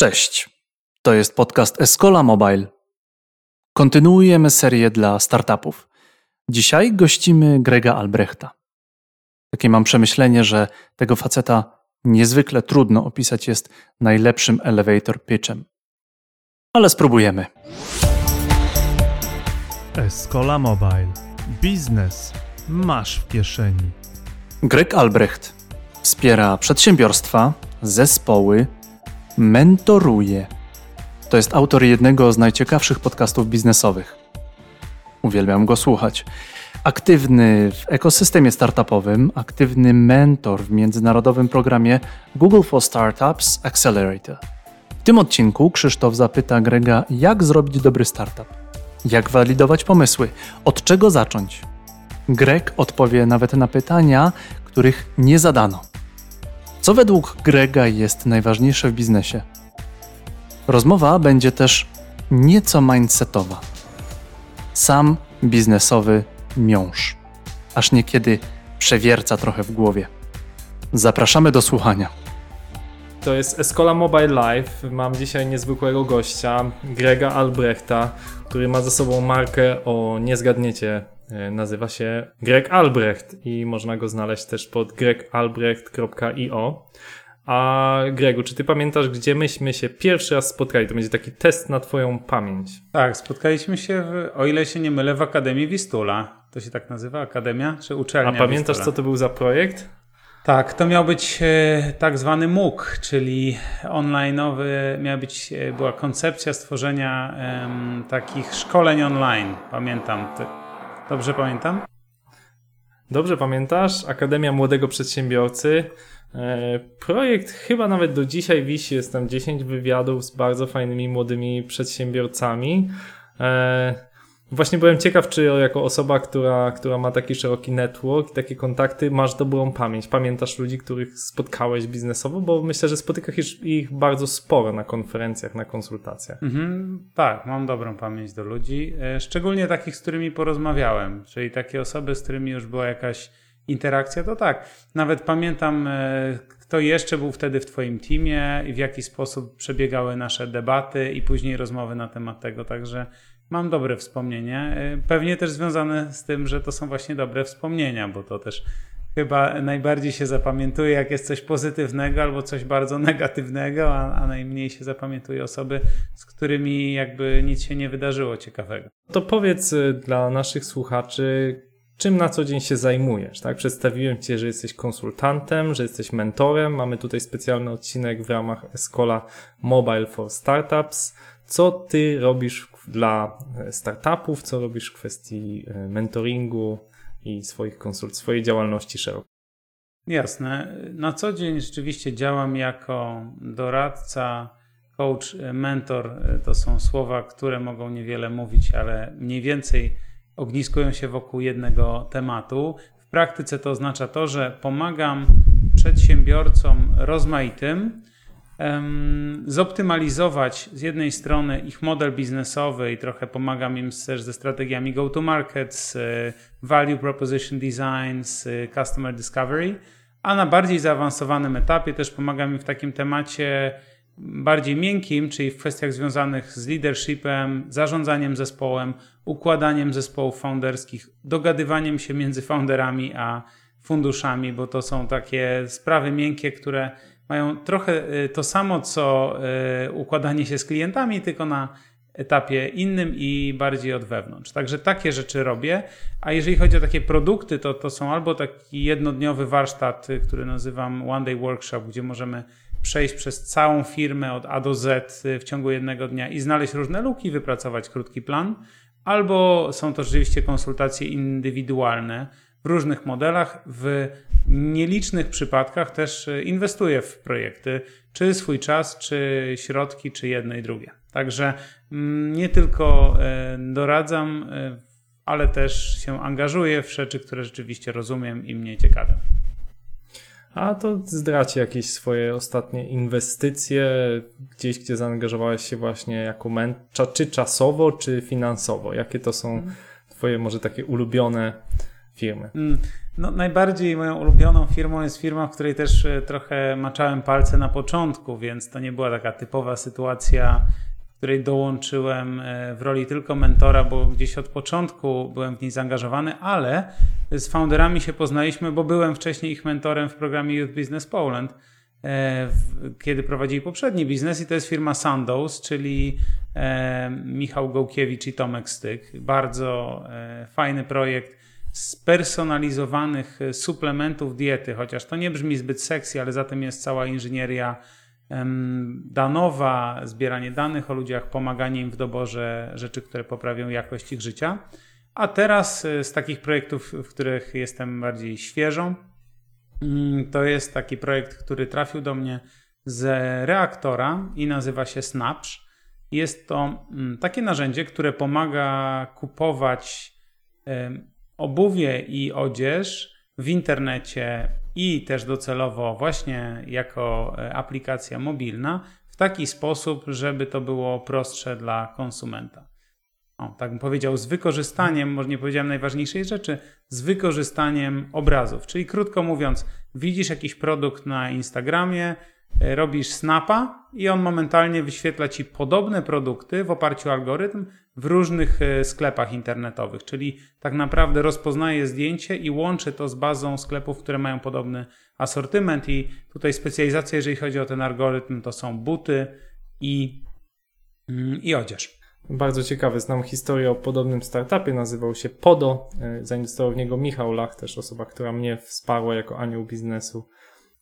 Cześć. To jest podcast Escola Mobile. Kontynuujemy serię dla startupów. Dzisiaj gościmy Grega Albrechta. Takie mam przemyślenie, że tego faceta niezwykle trudno opisać jest najlepszym elevator pitchem. Ale spróbujemy. Escola Mobile. Biznes masz w kieszeni. Greg Albrecht wspiera przedsiębiorstwa, zespoły, mentoruje. To jest autor jednego z najciekawszych podcastów biznesowych. Uwielbiam go słuchać. Aktywny w ekosystemie startupowym, aktywny mentor w międzynarodowym programie Google for Startups Accelerator. W tym odcinku Krzysztof zapyta Grega, jak zrobić dobry startup, jak walidować pomysły, od czego zacząć. Greg odpowie nawet na pytania, których nie zadano. Co według Grega jest najważniejsze w biznesie? Rozmowa będzie też nieco mindsetowa. Sam biznesowy miąższ, aż niekiedy przewierca trochę w głowie. Zapraszamy do słuchania. To jest Escola Mobile Live. Mam dzisiaj niezwykłego gościa, Grega Albrechta, który ma ze sobą markę o nie zgadniecie. E, Nazywa się Greg Albrecht i można go znaleźć też pod gregalbrecht.io. A Gregu, czy ty pamiętasz, gdzie myśmy się pierwszy raz spotkali? To będzie taki test na twoją pamięć. Tak, spotkaliśmy się, w, o ile się nie mylę, w Akademii Wistula. To się tak nazywa? Akademia czy uczelnia A pamiętasz, Wistula? co to był za projekt? Tak, to miał być e, tak zwany MOOC, czyli online'owy, miała być, e, była koncepcja stworzenia takich szkoleń online. Pamiętam. Dobrze pamiętam? Dobrze pamiętasz? Akademia Młodego Przedsiębiorcy. E, Projekt chyba nawet do dzisiaj wisi. Jest tam 10 wywiadów z bardzo fajnymi młodymi przedsiębiorcami. Właśnie byłem ciekaw, czy jako osoba, która, która ma taki szeroki network, takie kontakty, masz dobrą pamięć. Pamiętasz ludzi, których spotkałeś biznesowo? Bo myślę, że spotykasz ich- ich bardzo sporo na konferencjach, na konsultacjach. Mhm, tak, mam dobrą pamięć do ludzi, e, szczególnie takich, z którymi porozmawiałem, czyli takie osoby, z którymi już była jakaś interakcja, to tak. Nawet pamiętam, e, kto jeszcze był wtedy w Twoim teamie i w jaki sposób przebiegały nasze debaty i później rozmowy na temat tego, także mam dobre wspomnienie. E, Pewnie też związane z tym, że to są właśnie dobre wspomnienia, bo to też chyba najbardziej się zapamiętuje, jak jest coś pozytywnego albo coś bardzo negatywnego, a, a najmniej się zapamiętuje osoby, z którymi jakby nic się nie wydarzyło ciekawego. To powiedz y, dla naszych słuchaczy, czym na co dzień się zajmujesz, tak? Przedstawiłem Cię, że jesteś konsultantem, że jesteś mentorem. Mamy tutaj specjalny odcinek w ramach Escola Mobile for Startups. Co Ty robisz dla e, startupów, co robisz w kwestii e, mentoringu i swoich konsult, swojej działalności szeroko? Jasne. Na co dzień rzeczywiście działam jako doradca, coach, mentor. To są słowa, które mogą niewiele mówić, ale mniej więcej ogniskują się wokół jednego tematu. W praktyce to oznacza to, że pomagam przedsiębiorcom rozmaitym zoptymalizować z jednej strony ich model biznesowy i trochę pomagam im też ze strategiami go-to-market, z e, value proposition design, z e, customer discovery, a na bardziej zaawansowanym etapie też pomagam im w takim temacie bardziej miękkim, czyli w kwestiach związanych z leadershipem, zarządzaniem zespołem, układaniem zespołów founderskich, dogadywaniem się między founderami a funduszami, bo to są takie sprawy miękkie, które mają trochę y, to samo, co y, układanie się z klientami, tylko na etapie innym i bardziej od wewnątrz. Także takie rzeczy robię. A jeżeli chodzi o takie produkty, to to są albo taki jednodniowy warsztat, y, który nazywam One Day Workshop, gdzie możemy przejść przez całą firmę od A do Z w ciągu jednego dnia i znaleźć różne luki, wypracować krótki plan, albo są to rzeczywiście konsultacje indywidualne różnych modelach. W nielicznych przypadkach też y, inwestuję w projekty, czy swój czas, czy środki, czy jedno i drugie. Także mm, nie tylko e, doradzam, e, ale też się angażuję w rzeczy, które rzeczywiście rozumiem i mnie ciekawią. A to zdradźcie jakieś swoje ostatnie inwestycje gdzieś, gdzie zaangażowałeś się właśnie jako mentor, czy czasowo, czy finansowo? Jakie to są twoje może takie ulubione firmy? Mm, No, najbardziej moją ulubioną firmą jest firma, w której też e, trochę maczałem palce na początku, więc to nie była taka typowa sytuacja, w której dołączyłem e, w roli tylko mentora, bo gdzieś od początku byłem w niej zaangażowany, ale z founderami się poznaliśmy, bo byłem wcześniej ich mentorem w programie Youth Business Poland, e, kiedy prowadzili poprzedni biznes i to jest firma Sandoz, czyli Michał Gołkiewicz i Tomek Styk. Bardzo fajny projekt spersonalizowanych e, suplementów diety, chociaż to nie brzmi zbyt sexy, ale za tym jest cała inżynieria danowa, zbieranie danych o ludziach, pomaganie im w doborze rzeczy, które poprawią jakość ich życia. A teraz e, z takich projektów, w których jestem bardziej świeżą, mm, to jest taki projekt, który trafił do mnie z reaktora i nazywa się Snapsh. Jest to mm, takie narzędzie, które pomaga kupować obuwie i odzież w internecie i też docelowo właśnie jako e, aplikacja mobilna w taki sposób, żeby to było prostsze dla konsumenta. O, tak bym powiedział, z wykorzystaniem, może nie powiedziałem najważniejszej rzeczy, z wykorzystaniem obrazów. Czyli krótko mówiąc, widzisz jakiś produkt na Instagramie, robisz snapa i on momentalnie wyświetla ci podobne produkty w oparciu o algorytm w różnych e, sklepach internetowych. Czyli tak naprawdę rozpoznaje zdjęcie i łączy to z bazą sklepów, które mają podobny asortyment. I tutaj specjalizacja, jeżeli chodzi o ten algorytm, to są buty i, mm, i odzież. Bardzo ciekawy. Znam historię o podobnym startupie. Nazywał się Podo. E, Zainwestował w niego Michał Lach, też osoba, która mnie wsparła jako anioł biznesu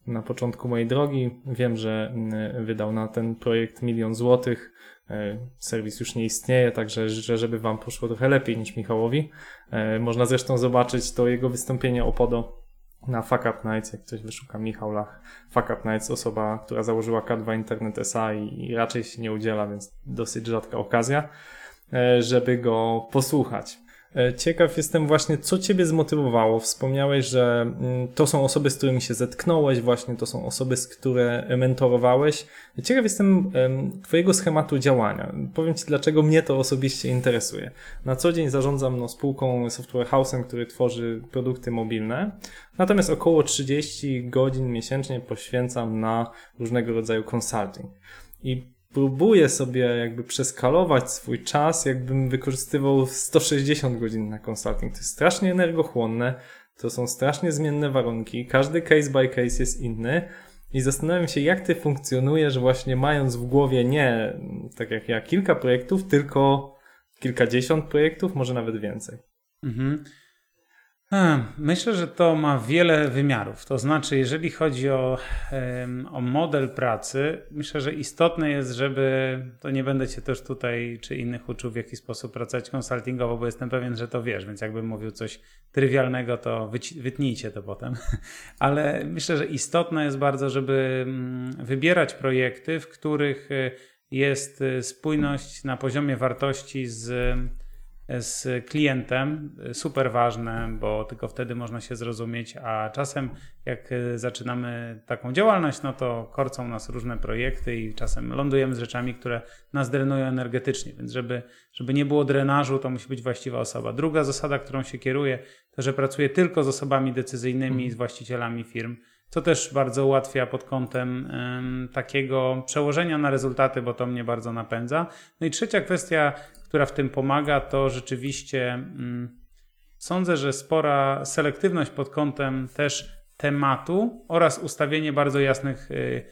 na początku mojej drogi. Wiem, że mm, wydał na ten projekt milion złotych. E, Serwis już nie istnieje, także życzę, żeby Wam poszło trochę lepiej niż Michałowi. E, Można zresztą zobaczyć to jego wystąpienie o Podo na Fuck Up Nights, jak ktoś wyszuka Michał Lach. Fuck Up Nights, osoba, która założyła K2 Internet SA i, i raczej się nie udziela, więc dosyć rzadka okazja, e, żeby go posłuchać. E, Ciekaw jestem właśnie, co Ciebie zmotywowało. Wspomniałeś, że mm, to są osoby, z którymi się zetknąłeś, właśnie to są osoby, z które mentorowałeś. Ciekaw jestem em, Twojego schematu działania. Powiem Ci, dlaczego mnie to osobiście interesuje. Na co dzień zarządzam no, spółką Software House'em, który tworzy produkty mobilne. Natomiast około 30 godzin miesięcznie poświęcam na różnego rodzaju consulting. I próbuję sobie jakby przeskalować swój czas, jakbym wykorzystywał 160 godzin na consulting. To jest strasznie energochłonne, to są strasznie zmienne warunki, każdy case by case jest inny i zastanawiam się, jak ty funkcjonujesz właśnie mając w głowie nie, tak jak ja, kilka projektów, tylko kilkadziesiąt projektów, może nawet więcej. Mhm. Hmm, Myślę, że to ma wiele wymiarów. To znaczy, jeżeli chodzi o, o model pracy, myślę, że istotne jest, żeby to nie będę cię też tutaj czy innych uczył, w jaki sposób pracować konsultingowo, bo jestem pewien, że to wiesz, więc jakbym mówił coś trywialnego, to wytnijcie to potem. Ale myślę, że istotne jest bardzo, żeby mm, wybierać projekty, w których y, jest y, spójność na poziomie wartości z z klientem super ważne, bo tylko wtedy można się zrozumieć, a czasem jak y, zaczynamy taką działalność, no to korcą nas różne projekty i czasem lądujemy z rzeczami, które nas drenują energetycznie, więc żeby, żeby nie było drenażu, to musi być właściwa osoba. Druga zasada, którą się kieruję, to że pracuję tylko z osobami decyzyjnymi i z właścicielami firm, co też bardzo ułatwia pod kątem em, takiego przełożenia na rezultaty, bo to mnie bardzo napędza. No i trzecia kwestia, która w tym pomaga, to rzeczywiście mm, sądzę, że spora selektywność pod kątem też tematu oraz ustawienie bardzo jasnych y,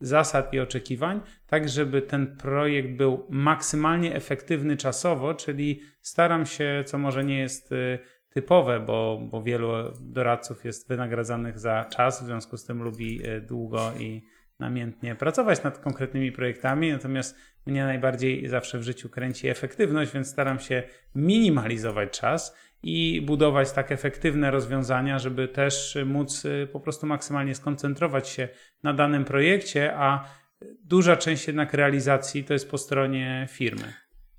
zasad i oczekiwań, tak żeby ten projekt był maksymalnie efektywny czasowo, czyli staram się, co może nie jest y, typowe, bo, bo wielu doradców jest wynagradzanych za czas, w związku z tym lubi y, długo i namiętnie pracować nad konkretnymi projektami, natomiast mnie najbardziej zawsze w życiu kręci efektywność, więc staram się minimalizować czas i budować tak efektywne rozwiązania, żeby też móc y, po prostu maksymalnie skoncentrować się na danym projekcie, a duża część jednak realizacji to jest po stronie firmy.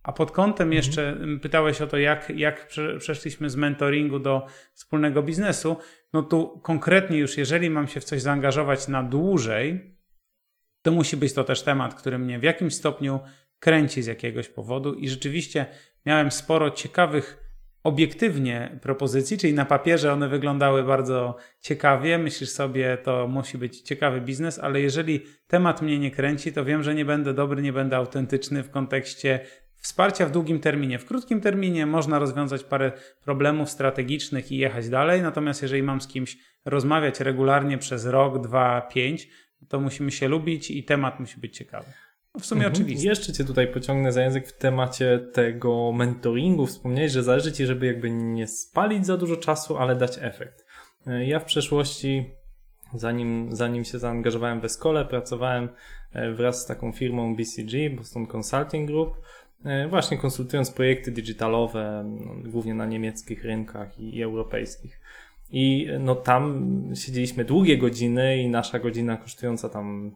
A pod kątem jeszcze mm, pytałeś o to, jak, jak prze- przeszliśmy z mentoringu do wspólnego biznesu. No tu konkretnie już, jeżeli mam się w coś zaangażować na dłużej, to musi być to też temat, który mnie w jakimś stopniu kręci z jakiegoś powodu i rzeczywiście miałem sporo ciekawych obiektywnie propozycji, czyli na papierze one wyglądały bardzo ciekawie. Myślisz sobie, to musi być ciekawy biznes, ale jeżeli temat mnie nie kręci, to wiem, że nie będę dobry, nie będę autentyczny w kontekście wsparcia w długim terminie. W krótkim terminie można rozwiązać parę problemów strategicznych i jechać dalej, natomiast jeżeli mam z kimś rozmawiać regularnie przez rok, dwa, pięć, to musimy się lubić i temat musi być ciekawy. No w sumie Mhm. oczywiste. Jeszcze cię tutaj pociągnę za język w temacie tego mentoringu. Wspomniałeś, że zależy ci, żeby jakby nie spalić za dużo czasu, ale dać efekt. E, Ja w przeszłości, zanim, zanim się zaangażowałem w Escole, pracowałem e, wraz z taką firmą BCG, Boston Consulting Group, e, właśnie konsultując projekty digitalowe, no, głównie na niemieckich rynkach i, i europejskich. I no tam siedzieliśmy długie godziny i nasza godzina kosztująca tam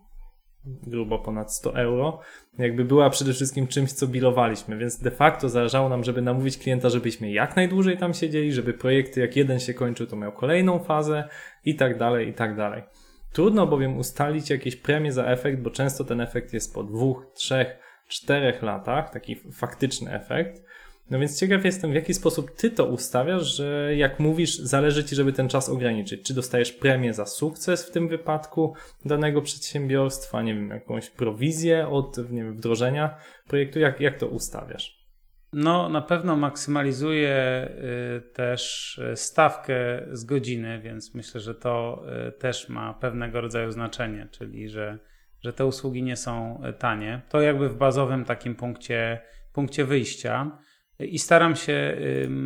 grubo ponad 100 euro, jakby była przede wszystkim czymś, co bilowaliśmy, więc de facto zależało nam, żeby namówić klienta, żebyśmy jak najdłużej tam siedzieli, żeby projekty jak jeden się kończył, to miał kolejną fazę i tak dalej, i tak dalej. Trudno bowiem ustalić jakieś premie za efekt, bo często ten efekt jest po dwóch, trzech, czterech latach, taki faktyczny efekt. No więc ciekaw jestem, w jaki sposób ty to ustawiasz, że jak mówisz, zależy ci, żeby ten czas ograniczyć. Czy dostajesz premię za sukces w tym wypadku danego przedsiębiorstwa, nie wiem, jakąś prowizję od nie wiem, wdrożenia projektu, jak, jak to ustawiasz? No, na pewno maksymalizuje y, też y, stawkę z godziny, więc myślę, że to y, też ma pewnego rodzaju znaczenie, czyli że, że te usługi nie są tanie. To jakby w bazowym takim punkcie, punkcie wyjścia. I staram się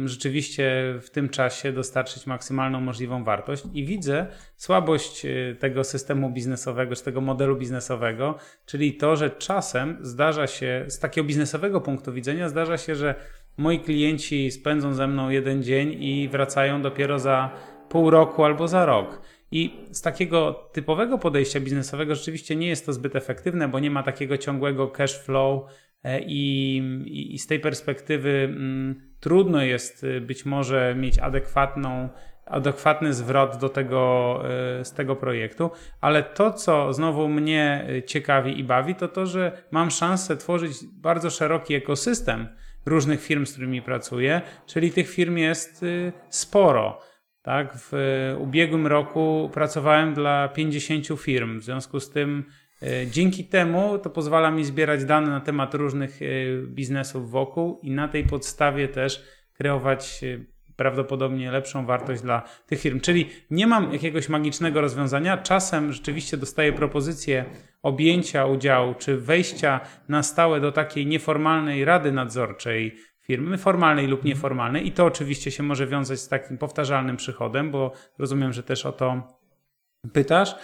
rzeczywiście w tym czasie dostarczyć maksymalną możliwą wartość i widzę słabość y, tego systemu biznesowego, czy tego modelu biznesowego, czyli to, że czasem zdarza się, z takiego biznesowego punktu widzenia, zdarza się, że moi klienci spędzą ze mną jeden dzień i wracają dopiero za pół roku albo za rok. I z takiego typowego podejścia biznesowego rzeczywiście nie jest to zbyt efektywne, bo nie ma takiego ciągłego cash flow i, i, i z tej perspektywy mm, trudno jest y, być może mieć adekwatną adekwatny zwrot do tego, y, z tego projektu, ale to, co znowu mnie y, ciekawi i bawi, to to, że mam szansę tworzyć bardzo szeroki ekosystem różnych firm, z którymi pracuję, czyli tych firm jest sporo. Tak, w ubiegłym roku pracowałem dla 50 firm, w związku z tym dzięki temu to pozwala mi zbierać dane na temat różnych y, biznesów wokół i na tej podstawie też kreować y, prawdopodobnie lepszą wartość dla tych firm. Czyli nie mam jakiegoś magicznego rozwiązania. Czasem rzeczywiście dostaję propozycję objęcia udziału czy wejścia na stałe do takiej nieformalnej rady nadzorczej firmy, formalnej lub nieformalnej, i to oczywiście się może wiązać z takim powtarzalnym przychodem, bo rozumiem, że też o to pytasz.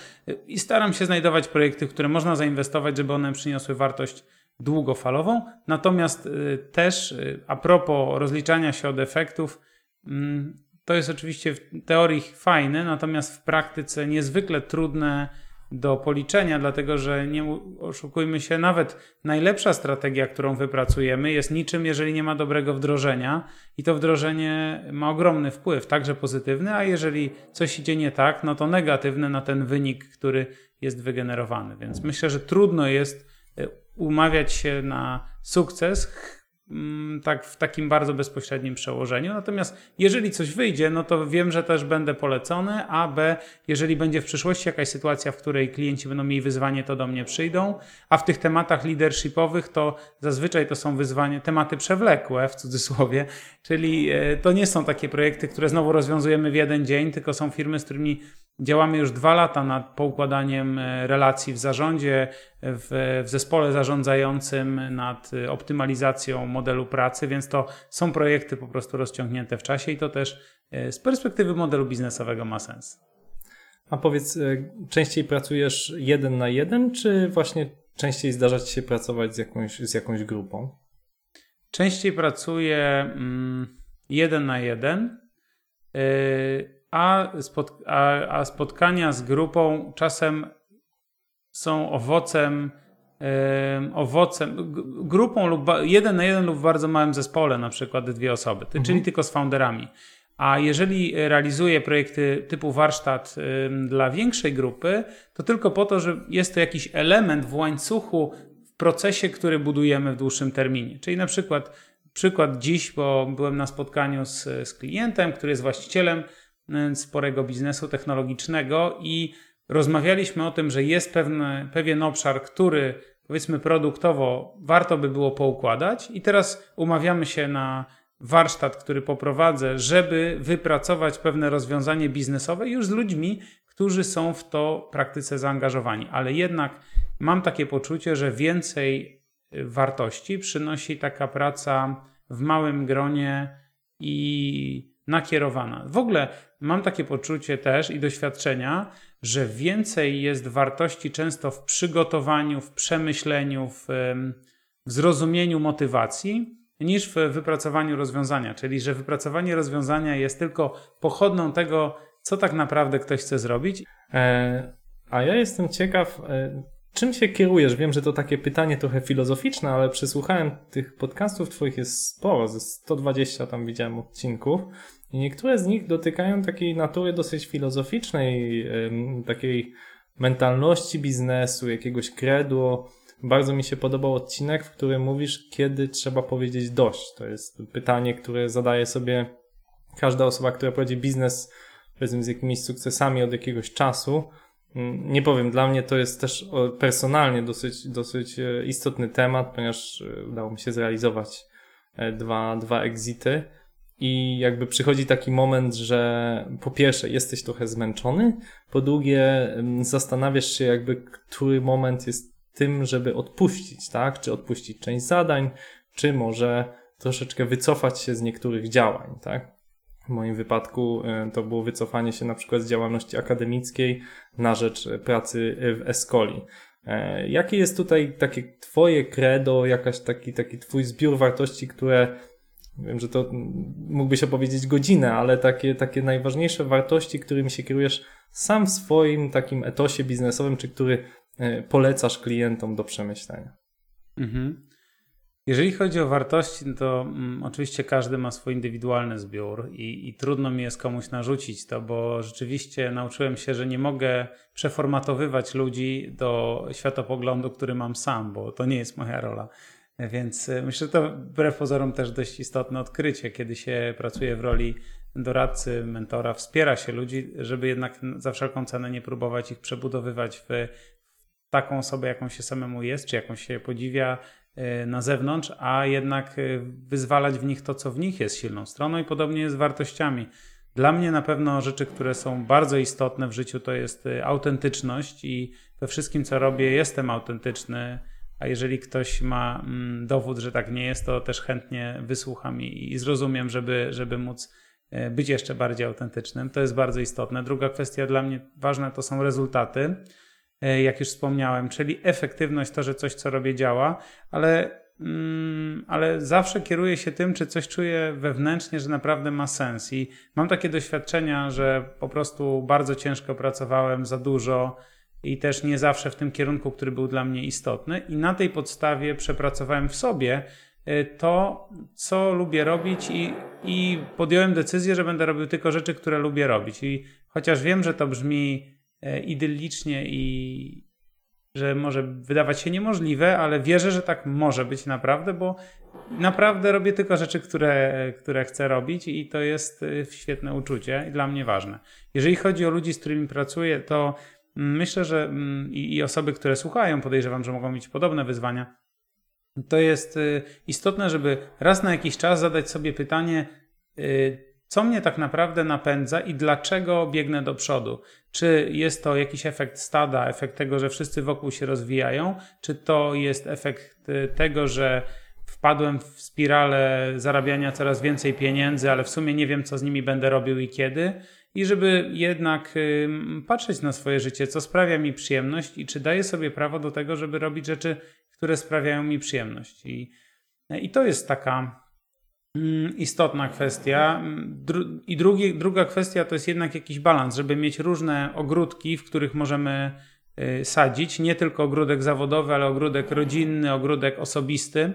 I staram się znajdować projekty, które można zainwestować, żeby one przyniosły wartość długofalową. Natomiast y, też y, a propos rozliczania się od efektów, mm, to jest oczywiście w teorii fajne, natomiast w praktyce niezwykle trudne do policzenia, dlatego że nie oszukujmy się, nawet najlepsza strategia, którą wypracujemy, jest niczym, jeżeli nie ma dobrego wdrożenia, i to wdrożenie ma ogromny wpływ, także pozytywny, a jeżeli coś idzie nie tak, no to negatywny na ten wynik, który jest wygenerowany. Więc myślę, że trudno jest y, umawiać się na sukces tak w takim bardzo bezpośrednim przełożeniu. Natomiast jeżeli coś wyjdzie, no to wiem, że też będę polecony, a B, jeżeli będzie w przyszłości jakaś sytuacja, w której klienci będą mieli wyzwanie, to do mnie przyjdą, a w tych tematach leadershipowych to zazwyczaj to są wyzwanie, tematy przewlekłe w cudzysłowie, czyli e, to nie są takie projekty, które znowu rozwiązujemy w jeden dzień, tylko są firmy, z którymi Działamy już dwa lata nad poukładaniem e, relacji w zarządzie, w, w zespole zarządzającym, nad e, optymalizacją modelu pracy, więc to są projekty po prostu rozciągnięte w czasie i to też e, z perspektywy modelu biznesowego ma sens. A powiedz, częściej pracujesz jeden na jeden, czy właśnie częściej zdarza ci się pracować z jakąś, z jakąś grupą? Częściej pracuję mm, jeden na jeden, yy, a, spot, a, a spotkania z grupą czasem są owocem, yy, owocem grupą lub jeden na jeden lub w bardzo małym zespole, na przykład dwie osoby, ty- czyli tylko z founderami. A jeżeli realizuję projekty typu warsztat ym, dla większej grupy, to tylko po to, że jest to jakiś element w łańcuchu, w procesie, który budujemy w dłuższym terminie. Czyli na przykład przykład dziś, bo byłem na spotkaniu z, z klientem, który jest właścicielem sporego biznesu technologicznego i rozmawialiśmy o tym, że jest pewne, pewien obszar, który powiedzmy produktowo warto by było poukładać i teraz umawiamy się na warsztat, który poprowadzę, żeby wypracować pewne rozwiązanie biznesowe już z ludźmi, którzy są w to praktyce zaangażowani. Ale jednak mam takie poczucie, że więcej y, wartości przynosi taka praca w małym gronie i nakierowana. W ogóle mam takie poczucie też i doświadczenia, że więcej jest wartości często w przygotowaniu, w przemyśleniu, w, w zrozumieniu motywacji, niż w wypracowaniu rozwiązania. Czyli, że wypracowanie rozwiązania jest tylko pochodną tego, co tak naprawdę ktoś chce zrobić. E, a ja jestem ciekaw, e, czym się kierujesz? Wiem, że to takie pytanie trochę filozoficzne, ale przysłuchałem tych podcastów Twoich jest sporo, ze 120 tam widziałem odcinków. I niektóre z nich dotykają takiej natury dosyć filozoficznej, takiej mentalności biznesu, jakiegoś credo. Bardzo mi się podobał odcinek, w którym mówisz, kiedy trzeba powiedzieć dość. To jest pytanie, które zadaje sobie każda osoba, która prowadzi biznes, powiedzmy, z jakimiś sukcesami od jakiegoś czasu. Nie powiem, dla mnie to jest też personalnie dosyć, dosyć e, istotny temat, ponieważ e, udało mi się zrealizować e, dwa, dwa exity i jakby przychodzi taki moment, że po pierwsze jesteś trochę zmęczony, po drugie zastanawiasz się jakby, który moment jest tym, żeby odpuścić, tak? Czy odpuścić część zadań, czy może troszeczkę wycofać się z niektórych działań, tak? W moim wypadku e, to było wycofanie się na przykład z działalności akademickiej na rzecz pracy w Escoli. E, jakie jest tutaj takie twoje credo, jakaś taki, taki twój zbiór wartości, które Wiem, że to mógłbyś opowiedzieć godzinę, ale takie, takie najważniejsze wartości, którymi się kierujesz sam w swoim takim etosie biznesowym, czy który e, polecasz klientom do przemyślenia. Mhm. Jeżeli chodzi o wartości, no to mm, oczywiście każdy ma swój indywidualny zbiór i, i, trudno mi jest komuś narzucić to, bo rzeczywiście nauczyłem się, że nie mogę przeformatowywać ludzi do światopoglądu, który mam sam, bo to nie jest moja rola. Więc e, myślę, że to wbrew pozorom też dość istotne odkrycie, kiedy się pracuje w roli doradcy, mentora, wspiera się ludzi, żeby jednak za wszelką cenę nie próbować ich przebudowywać w taką osobę, jaką się samemu jest, czy jaką się podziwia na zewnątrz, a jednak e, wyzwalać w nich to, co w nich jest silną stroną i podobnie jest z wartościami. Dla mnie na pewno rzeczy, które są bardzo istotne w życiu, to jest autentyczność i we wszystkim, co robię, jestem autentyczny a jeżeli ktoś ma mm, dowód, że tak nie jest, to też chętnie wysłucham i, zrozumiem, żeby, żeby móc e, być jeszcze bardziej autentycznym. To jest bardzo istotne. Druga kwestia dla mnie ważna to są rezultaty, e, jak już wspomniałem, czyli efektywność, to, że coś, co robię, działa, ale, mm, ale zawsze kieruję się tym, czy coś czuję wewnętrznie, że naprawdę ma sens. I mam takie doświadczenia, że po prostu bardzo ciężko pracowałem, za dużo i też nie zawsze w tym kierunku, który był dla mnie istotny. I na tej podstawie przepracowałem w sobie y, to, co lubię robić, i, i podjąłem decyzję, że będę robił tylko rzeczy, które lubię robić. I chociaż wiem, że to brzmi e, idyllicznie i że może wydawać się niemożliwe, ale wierzę, że tak może być naprawdę, bo naprawdę robię tylko rzeczy, które, które chcę robić i to jest y, świetne uczucie i dla mnie ważne. Jeżeli chodzi o ludzi, z którymi pracuję, to Myślę, że mm, i osoby, które słuchają, podejrzewam, że mogą mieć podobne wyzwania. To jest y, istotne, żeby raz na jakiś czas zadać sobie pytanie, co mnie tak naprawdę napędza i dlaczego biegnę do przodu. Czy jest to jakiś efekt stada, efekt tego, że wszyscy wokół się rozwijają, czy to jest efekt y, tego, że wpadłem w spiralę zarabiania coraz więcej pieniędzy, ale w sumie nie wiem, co z nimi będę robił i kiedy i żeby jednak patrzeć na swoje życie, co sprawia mi przyjemność i czy daję sobie prawo do tego, żeby robić rzeczy, które sprawiają mi przyjemność. I, i to jest taka istotna kwestia. I drugi, druga kwestia to jest jednak jakiś balans, żeby mieć różne ogródki, w których możemy y, sadzić. Nie tylko ogródek zawodowy, ale ogródek rodzinny, ogródek osobisty.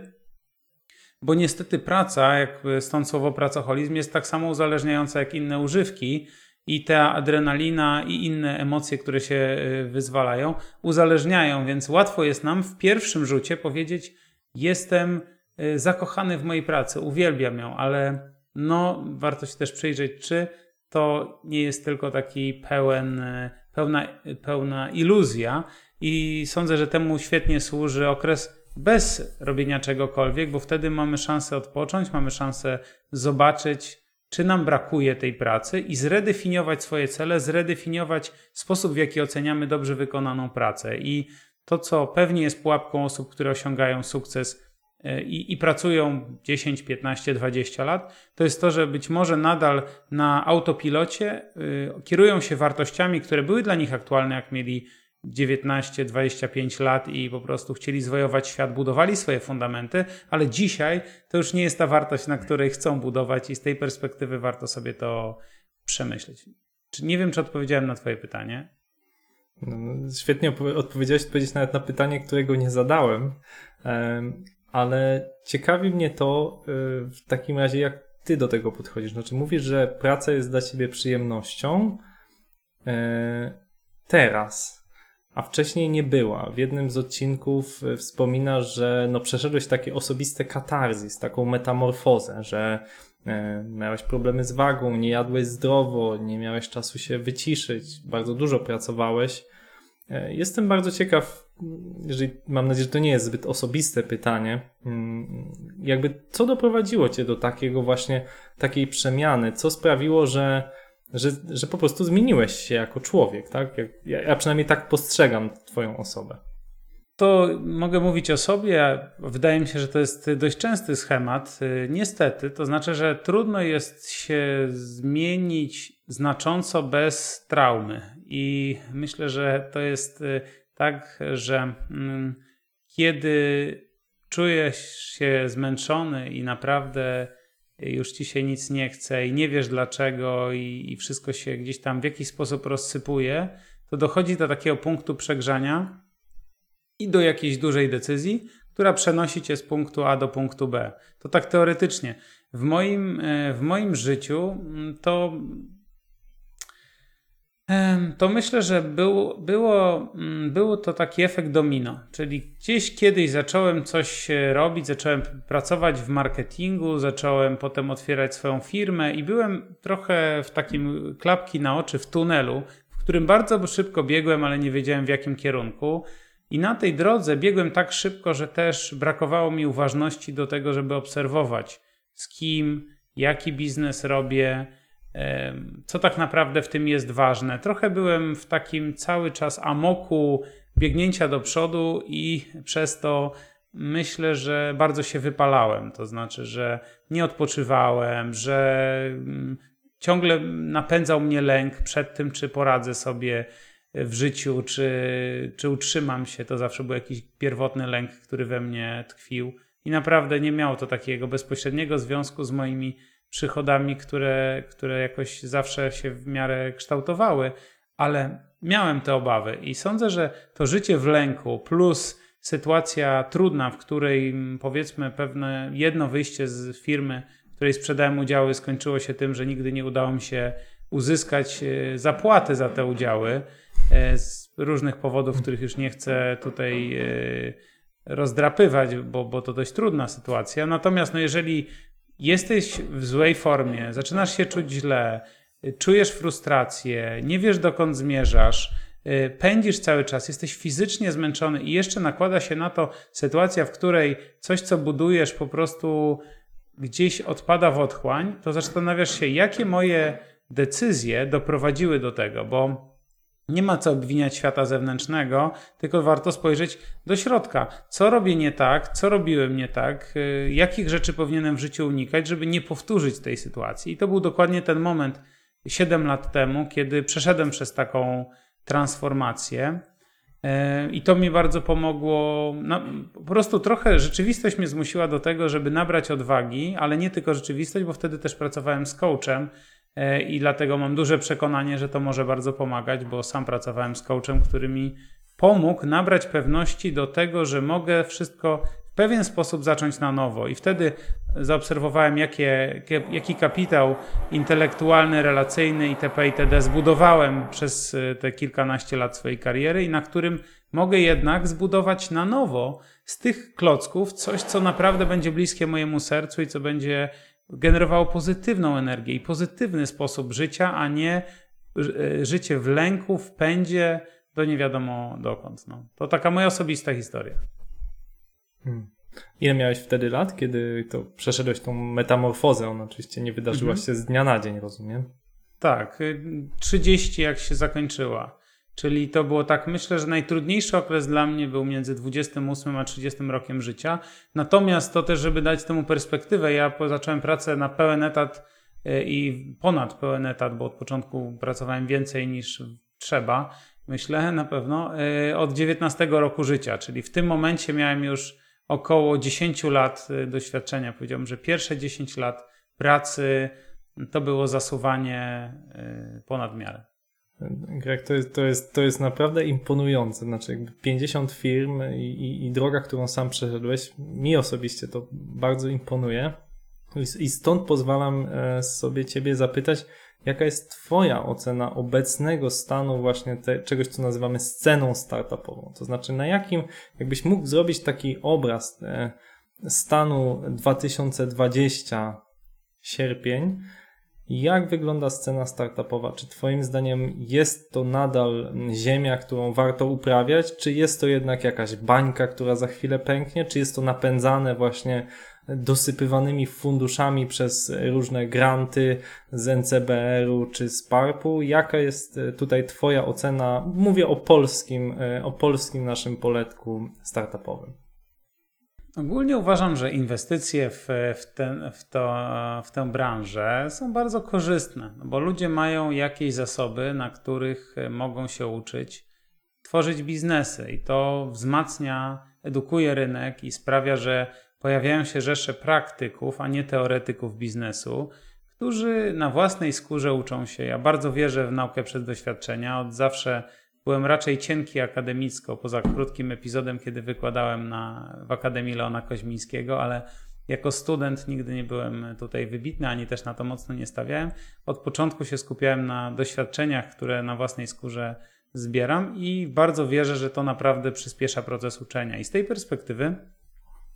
Bo niestety praca, jak stąd słowo pracoholizm, jest tak samo uzależniająca jak inne używki i ta adrenalina i inne emocje, które się y, wyzwalają, uzależniają, więc łatwo jest nam w pierwszym rzucie powiedzieć: Jestem zakochany w mojej pracy, uwielbiam ją, ale no, warto się też przyjrzeć, czy to nie jest tylko taki pełen, y, pełna, pełna iluzja. I sądzę, że temu świetnie służy okres bez robienia czegokolwiek, bo wtedy mamy szansę odpocząć, mamy szansę zobaczyć, czy nam brakuje tej pracy i zredefiniować swoje cele, zredefiniować sposób, w jaki oceniamy dobrze wykonaną pracę. I to, co pewnie jest pułapką osób, które osiągają sukces i, i, pracują 10, 15, 20 lat, to jest to, że być może nadal na autopilocie y, kierują się wartościami, które były dla nich aktualne, jak mieli 19-25 lat i po prostu chcieli zwojować świat, budowali swoje fundamenty, ale dzisiaj to już nie jest ta wartość, na której chcą budować i z tej perspektywy warto sobie to przemyśleć. Nie wiem, czy odpowiedziałem na Twoje pytanie? No, świetnie odpowiedziałeś odpowiedzieć nawet na pytanie, którego nie zadałem, ale ciekawi mnie to y, w takim razie, jak ty do tego podchodzisz. Znaczy mówisz, że praca jest dla ciebie przyjemnością e, teraz, a wcześniej nie była. W jednym z odcinków y, wspominasz, że no przeszedłeś takie osobiste katarzis, taką metamorfozę, że miałeś problemy z wagą, nie jadłeś zdrowo, nie miałeś czasu się wyciszyć, bardzo dużo pracowałeś. Jestem bardzo ciekaw, jeżeli mam nadzieję, że to nie jest zbyt osobiste pytanie, mm, jakby co doprowadziło cię do takiego właśnie takiej przemiany? Co sprawiło, że że, że po prostu zmieniłeś się jako człowiek, tak? Ja, ja przynajmniej tak postrzegam Twoją osobę. To mogę mówić o sobie. Wydaje mi się, że to jest dość częsty schemat. Y, niestety, to znaczy, że trudno jest się zmienić znacząco bez traumy. I myślę, że to jest y, tak, że mm, kiedy czujesz się zmęczony i naprawdę już ci się nic nie chce i nie wiesz dlaczego i, i wszystko się gdzieś tam w jakiś sposób rozsypuje, to dochodzi do takiego punktu przegrzania i do jakiejś dużej decyzji, która przenosi cię z punktu A do punktu B. To tak teoretycznie. W moim, e, w moim życiu mm, to to myślę, że był, było, mm, było to taki efekt domino. Czyli gdzieś kiedyś zacząłem coś robić, zacząłem pracować w marketingu, zacząłem potem otwierać swoją firmę i byłem trochę w takim klapki na oczy w tunelu, w którym bardzo szybko biegłem, ale nie wiedziałem w jakim kierunku. I na tej drodze biegłem tak szybko, że też brakowało mi uważności do tego, żeby obserwować z kim, jaki biznes robię co tak naprawdę w tym jest ważne. Trochę byłem w takim cały czas amoku biegnięcia do przodu i przez to myślę, że bardzo się wypalałem. To znaczy, że nie odpoczywałem, że mm, ciągle napędzał mnie lęk przed tym, czy poradzę sobie w życiu, czy, czy utrzymam się. To zawsze był jakiś pierwotny lęk, który we mnie tkwił. I naprawdę nie miało to takiego bezpośredniego związku z moimi przychodami, które, które jakoś zawsze się w miarę kształtowały, ale miałem te obawy i sądzę, że to życie w lęku plus sytuacja trudna, w której powiedzmy pewne jedno wyjście z firmy, w której sprzedałem udziały, skończyło się tym, że nigdy nie udało mi się uzyskać e, zapłaty za te udziały e, z różnych powodów, których już nie chcę tutaj e, rozdrapywać, bo, bo to dość trudna sytuacja. Natomiast no jeżeli jesteś w złej formie, zaczynasz się czuć źle, czujesz frustrację, nie wiesz dokąd zmierzasz, y, pędzisz cały czas, jesteś fizycznie zmęczony i jeszcze nakłada się na to sytuacja, w której coś, co budujesz, po prostu gdzieś odpada w otchłań, to zastanawiasz się, jakie moje decyzje doprowadziły do tego, bo nie ma co obwiniać świata zewnętrznego, tylko warto spojrzeć do środka. Co robię nie tak, co robiłem nie tak, y, jakich rzeczy powinienem w życiu unikać, żeby nie powtórzyć tej sytuacji. I to był dokładnie ten moment 7 lat temu, kiedy przeszedłem przez taką transformację. Y, I to mi bardzo pomogło. No, po prostu trochę rzeczywistość mnie zmusiła do tego, żeby nabrać odwagi, ale nie tylko rzeczywistość, bo wtedy też pracowałem z coachem i dlatego mam duże przekonanie, że to może bardzo pomagać, bo sam pracowałem z coachem, który mi pomógł nabrać pewności do tego, że mogę wszystko w pewien sposób zacząć na nowo. I wtedy zaobserwowałem, jakie, jaki kapitał intelektualny, relacyjny itp. itd. zbudowałem przez e, te kilkanaście lat swojej kariery i na którym mogę jednak zbudować na nowo z tych klocków coś, co naprawdę będzie bliskie mojemu sercu i co będzie generowało pozytywną energię i pozytywny sposób życia, a nie y, życie w lęku, w pędzie do nie wiadomo dokąd. No. To taka moja osobista historia. Hmm. Ile miałeś wtedy lat, kiedy to przeszedłeś tą metamorfozę? Ona oczywiście nie wydarzyła Mhm. się z dnia na dzień, rozumiem? Tak, y, 30 jak się zakończyła. Czyli to było tak, myślę, że najtrudniejszy okres dla mnie był między 28 a 30 rokiem życia. Natomiast to też, żeby dać temu perspektywę, ja zacząłem pracę na pełen etat y, i ponad pełen etat, bo od początku pracowałem więcej niż trzeba, myślę na pewno, y, od 19 roku życia. Czyli w tym momencie miałem już około 10 lat y, doświadczenia. Powiedziałbym, że pierwsze 10 lat pracy to było zasuwanie ponad miarę. Greg, to jest, to, jest, to jest naprawdę imponujące. Znaczy, jakby 50 firm i, i, i droga, którą sam przeszedłeś, mi osobiście to bardzo imponuje. I, i stąd pozwalam e, sobie Ciebie zapytać, jaka jest Twoja ocena obecnego stanu właśnie te, czegoś, co nazywamy sceną startupową? To znaczy, na jakim, jakbyś mógł zrobić taki obraz e, stanu 2020 sierpień, jak wygląda scena startupowa? Czy Twoim zdaniem jest to nadal ziemia, którą warto uprawiać? Czy jest to jednak jakaś bańka, która za chwilę pęknie? Czy jest to napędzane właśnie dosypywanymi funduszami przez różne granty z NCBR-u czy z PARP-u? Jaka jest e, tutaj Twoja ocena? Mówię o polskim, e, o polskim naszym poletku startupowym. Ogólnie uważam, że inwestycje w, w, ten, w, to, w tę branżę są bardzo korzystne, no bo ludzie mają jakieś zasoby, na których mogą się uczyć, tworzyć biznesy i to wzmacnia, edukuje rynek i sprawia, że pojawiają się rzesze praktyków, a nie teoretyków biznesu, którzy na własnej skórze uczą się. Ja bardzo wierzę w naukę przez doświadczenia. Od zawsze byłem raczej cienki akademicko, poza krótkim epizodem, kiedy wykładałem na, w Akademii Leona Koźmińskiego, ale jako student nigdy nie byłem tutaj wybitny, ani też na to mocno nie stawiałem. Od początku się skupiałem na doświadczeniach, które na własnej skórze zbieram i bardzo wierzę, że to naprawdę przyspiesza proces uczenia. I z tej perspektywy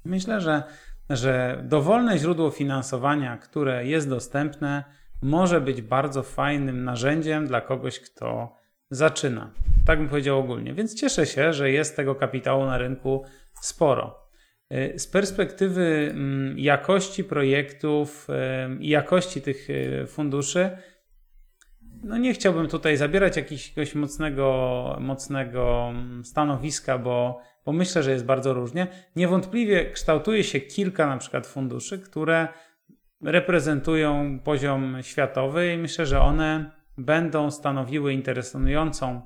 myślę, że, że dowolne źródło finansowania, które jest dostępne, może być bardzo fajnym narzędziem dla kogoś, kto zaczyna. Tak bym powiedział ogólnie. Więc cieszę się, że jest tego kapitału na rynku sporo. Z perspektywy mm, jakości projektów i jakości tych y, funduszy, no nie chciałbym tutaj zabierać jakiegoś mocnego, mocnego mm, stanowiska, bo, bo myślę, że jest bardzo różnie. Niewątpliwie kształtuje się kilka na przykład funduszy, które reprezentują poziom światowy i myślę, że one będą stanowiły interesującą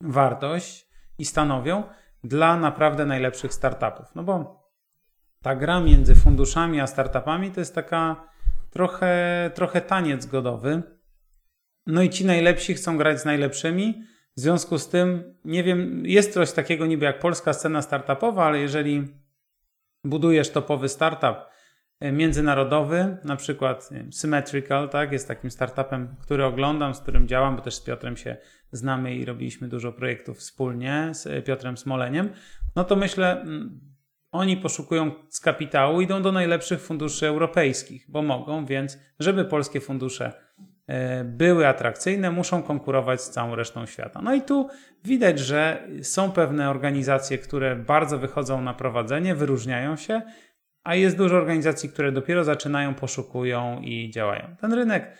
wartość i stanowią dla naprawdę najlepszych startupów. No bo ta gra między funduszami a startupami to jest taka trochę, trochę taniec godowy. No i ci najlepsi chcą grać z najlepszymi. W związku z tym, nie wiem, jest coś takiego niby jak polska scena startupowa, ale jeżeli budujesz topowy startup międzynarodowy, na przykład Symmetrical, tak, jest takim startupem, który oglądam, z którym działam, bo też z Piotrem się znamy i robiliśmy dużo projektów wspólnie z Piotrem Smoleniem, no to myślę, mm, oni poszukują z kapitału, idą do najlepszych funduszy europejskich, bo mogą, więc żeby polskie fundusze były atrakcyjne, muszą konkurować z całą resztą świata. No i tu widać, że są pewne organizacje, które bardzo wychodzą na prowadzenie, wyróżniają się, a jest dużo organizacji, które dopiero zaczynają, poszukują i działają. Ten rynek,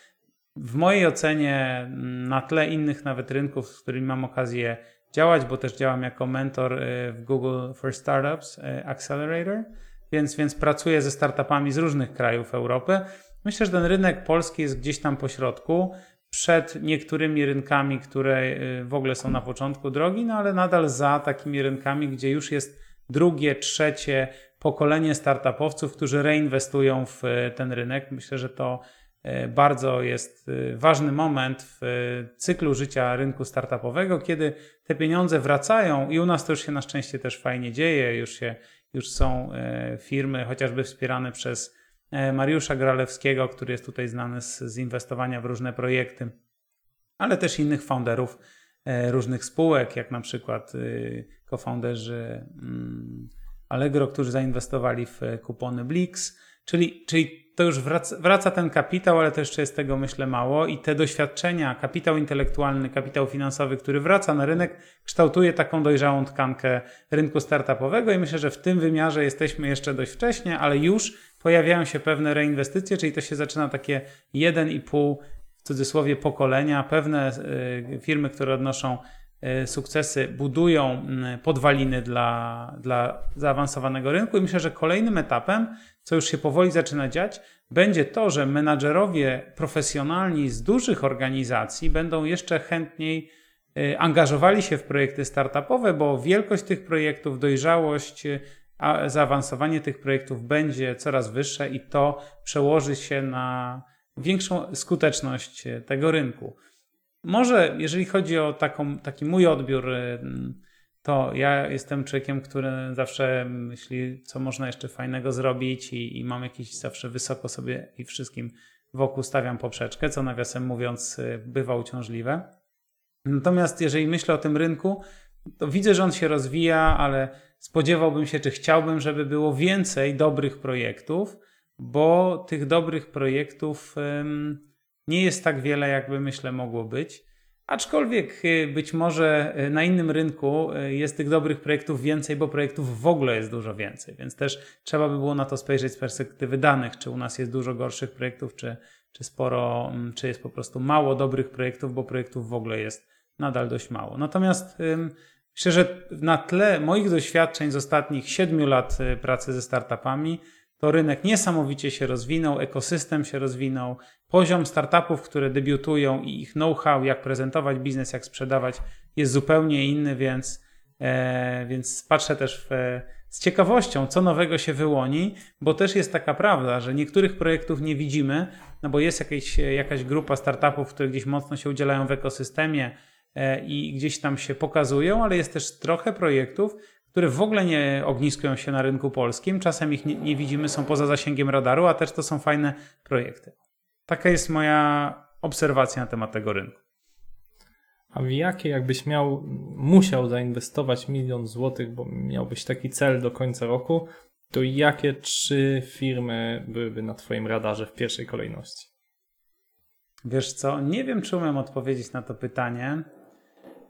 w mojej ocenie, na tle innych nawet rynków, z którymi mam okazję działać, bo też działam jako mentor w Google for Startups Accelerator, więc, więc pracuję ze startupami z różnych krajów Europy. Myślę, że ten rynek polski jest gdzieś tam po środku, przed niektórymi rynkami, które w ogóle są na początku drogi, no ale nadal za takimi rynkami, gdzie już jest drugie, trzecie pokolenie startupowców, którzy reinwestują w ten rynek. Myślę, że to bardzo jest ważny moment w cyklu życia rynku startupowego, kiedy te pieniądze wracają i u nas to już się na szczęście też fajnie dzieje, już, się, już są firmy chociażby wspierane przez Mariusza Gralewskiego, który jest tutaj znany z, z inwestowania w różne projekty, ale też innych founderów, e, różnych spółek, jak na przykład cofounderzy Allegro, którzy zainwestowali w e, kupony Blix, czyli, czyli to już wraca, wraca ten kapitał, ale to jeszcze jest tego myślę mało i te doświadczenia, kapitał intelektualny, kapitał finansowy, który wraca na rynek, kształtuje taką dojrzałą tkankę rynku startupowego i myślę, że w tym wymiarze jesteśmy jeszcze dość wcześnie, ale już pojawiają się pewne reinwestycje, czyli to się zaczyna takie 1,5 w cudzysłowie pokolenia, pewne y, firmy, które odnoszą sukcesy, budują podwaliny dla, dla zaawansowanego rynku i myślę, że kolejnym etapem, co już się powoli zaczyna dziać, będzie to, że menadżerowie profesjonalni z dużych organizacji będą jeszcze chętniej y, angażowali się w projekty startupowe, bo wielkość tych projektów, dojrzałość, a zaawansowanie tych projektów będzie coraz wyższe i to przełoży się na większą skuteczność tego rynku. Może jeżeli chodzi o taką, taki mój odbiór, to ja jestem człowiekiem, który zawsze myśli, co można jeszcze fajnego zrobić i, i mam jakiś zawsze wysoko sobie i wszystkim wokół stawiam poprzeczkę, co nawiasem mówiąc bywa uciążliwe. Natomiast jeżeli myślę o tym rynku, to widzę, że on się rozwija, ale spodziewałbym się, czy chciałbym, żeby było więcej dobrych projektów, bo tych dobrych projektów nie jest tak wiele, jakby myślę mogło być. Aczkolwiek y, być może y, na innym rynku y, jest tych dobrych projektów więcej, bo projektów w ogóle jest dużo więcej, więc też trzeba by było na to spojrzeć z perspektywy danych, czy u nas jest dużo gorszych projektów, czy, czy sporo, mm, czy jest po prostu mało dobrych projektów, bo projektów w ogóle jest nadal dość mało. Natomiast Myślę, że na tle moich doświadczeń z ostatnich siedmiu lat pracy ze startupami, to rynek niesamowicie się rozwinął, ekosystem się rozwinął, poziom startupów, które debiutują i ich know-how, jak prezentować biznes, jak sprzedawać, jest zupełnie inny, więc, e, więc patrzę też w, z ciekawością, co nowego się wyłoni, bo też jest taka prawda, że niektórych projektów nie widzimy, no bo jest jakieś, jakaś grupa startupów, które gdzieś mocno się udzielają w ekosystemie, E, i gdzieś tam się pokazują, ale jest też trochę projektów, które w ogóle nie ogniskują się na rynku polskim. Czasem ich nie, nie widzimy, są poza zasięgiem radaru, a też to są fajne projekty. Taka jest moja obserwacja na temat tego rynku. A w jakie jakbyś miał, musiał zainwestować milion złotych, bo miałbyś taki cel do końca roku, to jakie trzy firmy byłyby na Twoim radarze w pierwszej kolejności? Wiesz co, nie wiem, czy umiem odpowiedzieć na to pytanie.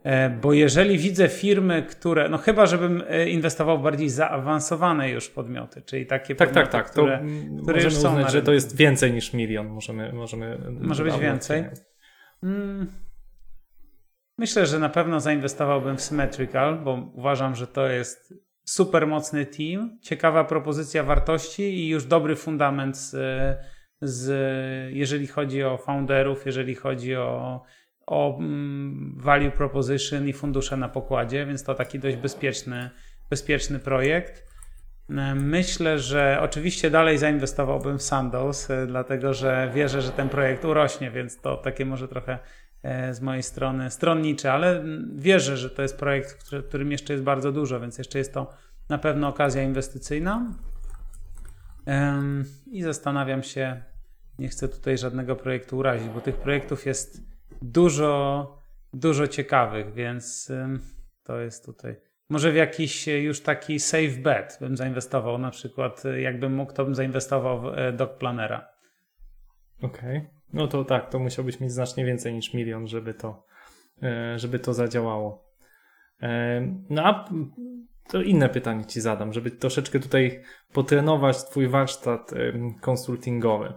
E, bo jeżeli widzę firmy, które, no chyba, żebym e, inwestował w bardziej zaawansowane już podmioty, czyli takie tak, podmioty, tak, tak. które, to które już są uznać, że to jest więcej niż milion. Możemy, możemy Może być więcej. Hmm. Myślę, że na pewno zainwestowałbym w Symmetrical, bo uważam, że to jest super mocny team, ciekawa propozycja wartości i już dobry fundament z, z jeżeli chodzi o founderów, jeżeli chodzi o o mm, value proposition i fundusze na pokładzie, więc to taki dość bezpieczny, bezpieczny projekt. E, myślę, że oczywiście dalej zainwestowałbym w Sandoz, e, dlatego że wierzę, że ten projekt urośnie, więc to takie może trochę e, z mojej strony stronnicze, ale mm, wierzę, że to jest projekt, którym jeszcze jest bardzo dużo, więc jeszcze jest to na pewno okazja inwestycyjna. I zastanawiam się, nie chcę tutaj żadnego projektu urazić, bo tych projektów jest dużo, dużo ciekawych, więc to jest tutaj. Może w jakiś e, już taki safe bet bym zainwestował, na przykład e, jakbym mógł, to bym zainwestował w e, Doc Planera. Okej. Okay. No to tak, to musiałbyś mieć znacznie więcej niż milion, żeby to, żeby to zadziałało. No a to inne pytanie ci zadam, żeby troszeczkę tutaj potrenować twój warsztat konsultingowy.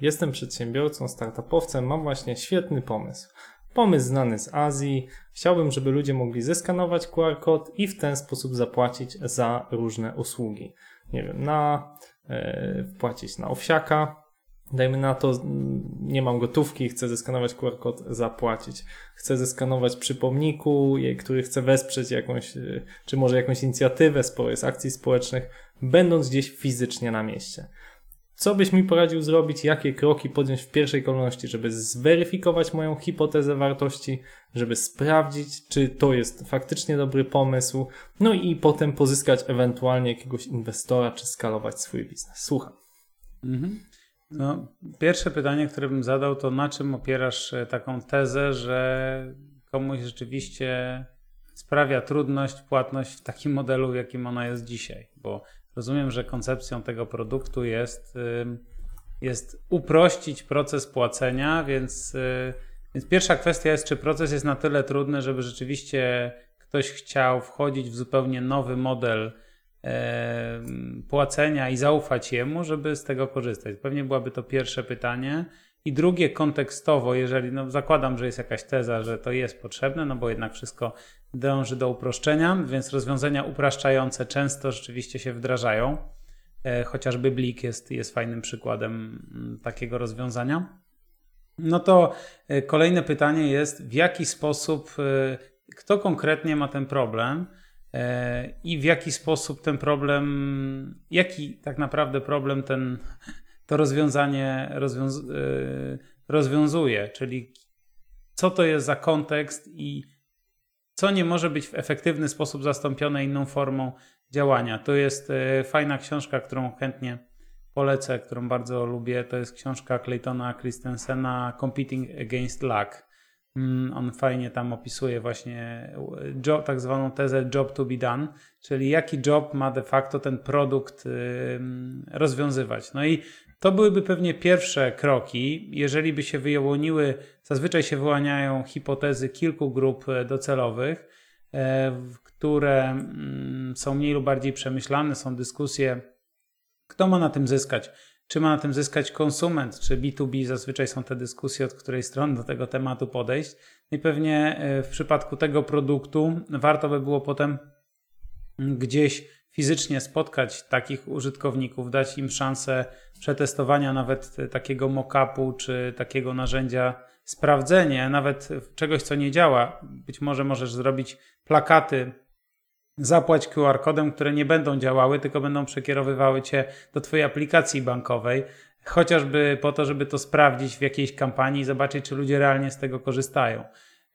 Jestem przedsiębiorcą, startupowcem, mam właśnie świetny pomysł. Pomysł znany z Azji. Chciałbym, żeby ludzie mogli zeskanować QR kod i w ten sposób zapłacić za różne usługi. Nie wiem, na wpłacić na owsiaka. Dajmy na to, nie mam gotówki, chcę zeskanować QR kod, zapłacić. Chcę zeskanować przy pomniku, który chcę wesprzeć jakąś, e, czy może jakąś inicjatywę z akcji społecznych, będąc gdzieś fizycznie na mieście. Co byś mi poradził zrobić, jakie kroki podjąć w pierwszej kolejności, żeby zweryfikować moją hipotezę wartości, żeby sprawdzić, czy to jest faktycznie dobry pomysł, no i potem pozyskać ewentualnie jakiegoś inwestora, czy skalować swój biznes. Słucham. Mhm. No, pierwsze pytanie, które bym zadał, to na czym opierasz e, taką tezę, że komuś rzeczywiście sprawia trudność płatność w takim modelu, w jakim ona jest dzisiaj. Bo rozumiem, że koncepcją tego produktu jest, jest uprościć proces płacenia, więc, y, więc pierwsza kwestia jest, czy proces jest na tyle trudny, żeby rzeczywiście ktoś chciał wchodzić w zupełnie nowy model płacenia i zaufać jemu, żeby z tego korzystać. Pewnie byłoby to pierwsze pytanie. I drugie kontekstowo, jeżeli no, zakładam, że jest jakaś teza, że to jest potrzebne, no bo jednak wszystko dąży do uproszczenia, więc rozwiązania upraszczające często rzeczywiście się wdrażają. E, chociażby Blik jest, jest fajnym przykładem mm, takiego rozwiązania. No to e, kolejne pytanie jest, w jaki sposób, e, kto konkretnie ma ten problem i w jaki sposób ten problem, jaki tak naprawdę problem ten to rozwiązanie rozwiąz rozwiązuje, czyli co to jest za kontekst i co nie może być w efektywny sposób zastąpione inną formą działania. To jest y, fajna książka, którą chętnie polecę, którą bardzo lubię. To jest książka Claytona Christensena Competing Against Luck. Mm, on fajnie tam opisuje właśnie job, tak zwaną tezę job to be done, czyli jaki job ma de facto ten produkt rozwiązywać. No i to byłyby pewnie pierwsze kroki, jeżeli by się wyłoniły, zazwyczaj się wyłaniają hipotezy kilku grup e, docelowych, e, które mm, są mniej lub bardziej przemyślane, są dyskusje, kto ma na tym zyskać. Czy ma na tym zyskać konsument, czy B2B? Zazwyczaj są te dyskusje, od której strony do tego tematu podejść. I pewnie e, w przypadku tego produktu warto by było potem gdzieś fizycznie spotkać takich użytkowników, dać im szansę przetestowania nawet takiego mock-upu czy takiego narzędzia, sprawdzenie nawet czegoś, co nie działa. Być może możesz zrobić plakaty, zapłać QR-kodem, które nie będą działały, tylko będą przekierowywały cię do twojej aplikacji bankowej. Chociażby po to, żeby to sprawdzić w jakiejś kampanii i zobaczyć, czy ludzie realnie z tego korzystają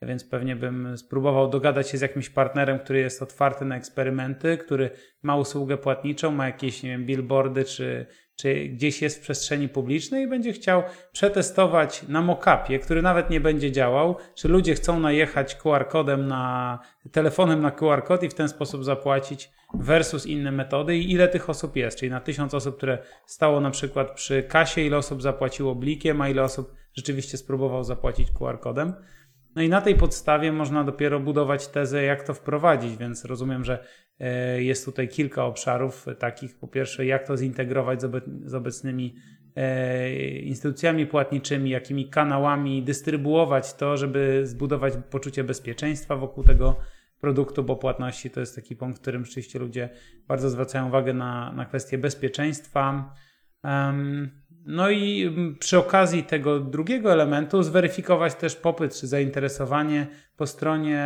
więc pewnie bym spróbował dogadać się z jakimś partnerem, który jest otwarty na eksperymenty, który ma usługę płatniczą, ma jakieś nie wiem, billboardy, czy, czy gdzieś jest w przestrzeni publicznej i będzie chciał przetestować na mockupie, który nawet nie będzie działał, czy ludzie chcą najechać QR-kodem na telefonem na QR-kod i w ten sposób zapłacić versus inne metody i ile tych osób jest, czyli na tysiąc osób, które stało na przykład przy kasie, ile osób zapłaciło blikiem, a ile osób rzeczywiście spróbował zapłacić QR-kodem. No i na tej podstawie można dopiero budować tezę, jak to wprowadzić, więc rozumiem, że e, jest tutaj kilka obszarów takich. Po pierwsze, jak to zintegrować z, obecnymi e, instytucjami płatniczymi, jakimi kanałami dystrybuować to, żeby zbudować poczucie bezpieczeństwa wokół tego produktu, bo płatności to jest taki punkt, w którym rzeczywiście ludzie bardzo zwracają uwagę na, na kwestię bezpieczeństwa. No i mm, przy okazji tego drugiego elementu zweryfikować też popyt czy zainteresowanie po stronie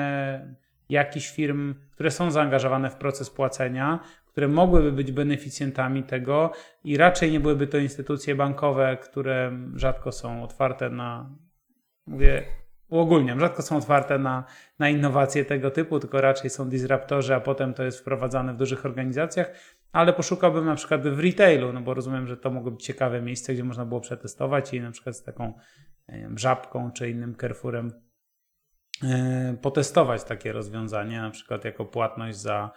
jakichś firm, które są zaangażowane w proces płacenia, które mogłyby być beneficjentami tego i raczej nie byłyby to instytucje bankowe, które rzadko są otwarte na, mówię uogólniam, rzadko są otwarte na, na innowacje tego typu, tylko raczej są disruptorzy, a potem to jest wprowadzane w dużych organizacjach ale poszukałbym na przykład w retailu, no bo rozumiem, że to mogło być ciekawe miejsce, gdzie można było przetestować i na przykład z taką wiem, żabką czy innym Carrefourem e, potestować takie rozwiązanie, na przykład jako płatność za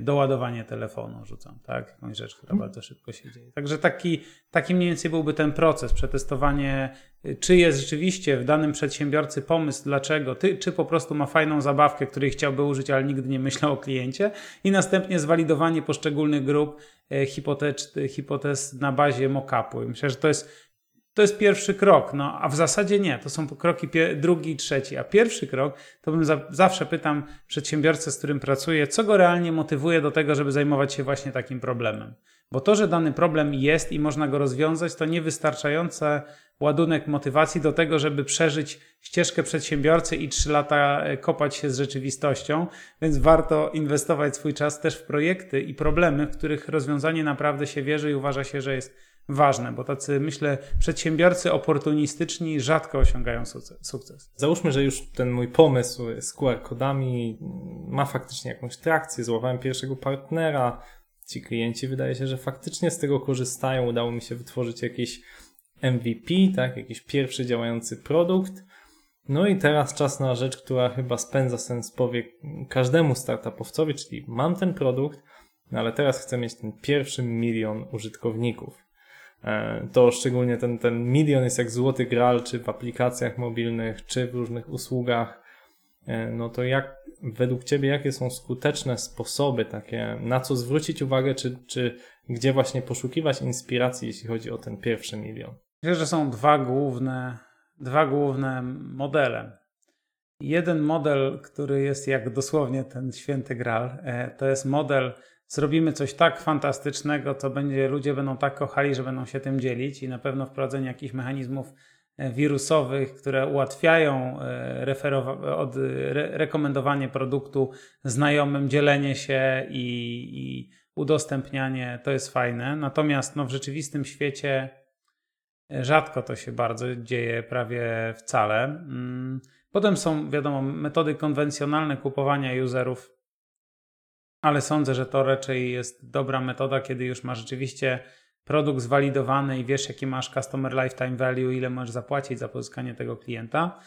doładowanie telefonu rzucam, tak? Jakąś rzecz, która bardzo szybko się dzieje. Także taki, taki mniej więcej byłby ten proces, przetestowanie, y, czy jest rzeczywiście w danym przedsiębiorcy pomysł, dlaczego, ty, czy po prostu ma fajną zabawkę, której chciałby użyć, ale nigdy nie myślał o kliencie i następnie zwalidowanie poszczególnych grup e, hipotez, hipotez na bazie mock-upu. Myślę, że to jest to jest pierwszy krok, no a w zasadzie nie, to są kroki drugi i trzeci, a pierwszy krok to bym za zawsze pytam przedsiębiorcę, z którym pracuję, co go realnie motywuje do tego, żeby zajmować się właśnie takim problemem. Bo to, że dany problem jest i można go rozwiązać, to niewystarczający ładunek motywacji do tego, żeby przeżyć ścieżkę przedsiębiorcy i trzy lata e, kopać się z rzeczywistością, więc warto inwestować swój czas też w projekty i problemy, w których rozwiązanie naprawdę się wierzy i uważa się, że jest ważne, bo tacy, myślę, przedsiębiorcy oportunistyczni rzadko osiągają sukces. Załóżmy, że już ten mój pomysł z QR-kodami ma faktycznie jakąś trakcję, złapałem pierwszego partnera, ci klienci wydaje się, że faktycznie z tego korzystają, udało mi się wytworzyć jakiś MVP, tak, jakiś pierwszy działający produkt. No i teraz czas na rzecz, która chyba spędza sens powiek każdemu startupowcowi, czyli mam ten produkt, no ale teraz chcę mieć ten pierwszy milion użytkowników. E, to szczególnie ten, ten milion jest jak złoty gral, czy w aplikacjach mobilnych, czy w różnych usługach. E, no to jak według Ciebie, jakie są skuteczne sposoby takie, na co zwrócić uwagę, czy, czy gdzie właśnie poszukiwać inspiracji, jeśli chodzi o ten pierwszy milion? Myślę, że są dwa główne, dwa główne modele. Jeden model, który jest jak dosłownie ten święty gral, e, to jest model zrobimy coś tak fantastycznego, co będzie, ludzie będą tak kochali, że będą się tym dzielić i na pewno wprowadzenie jakichś mechanizmów e, wirusowych, które ułatwiają e, od, re rekomendowanie produktu znajomym, dzielenie się i, i, udostępnianie, to jest fajne. Natomiast no, w rzeczywistym świecie e, rzadko to się bardzo dzieje, prawie wcale. Mm, potem są, wiadomo, metody konwencjonalne kupowania userów ale sądzę, że to raczej jest dobra metoda, kiedy już masz rzeczywiście produkt zwalidowany i wiesz, jaki masz customer lifetime value, ile możesz zapłacić za pozyskanie tego klienta.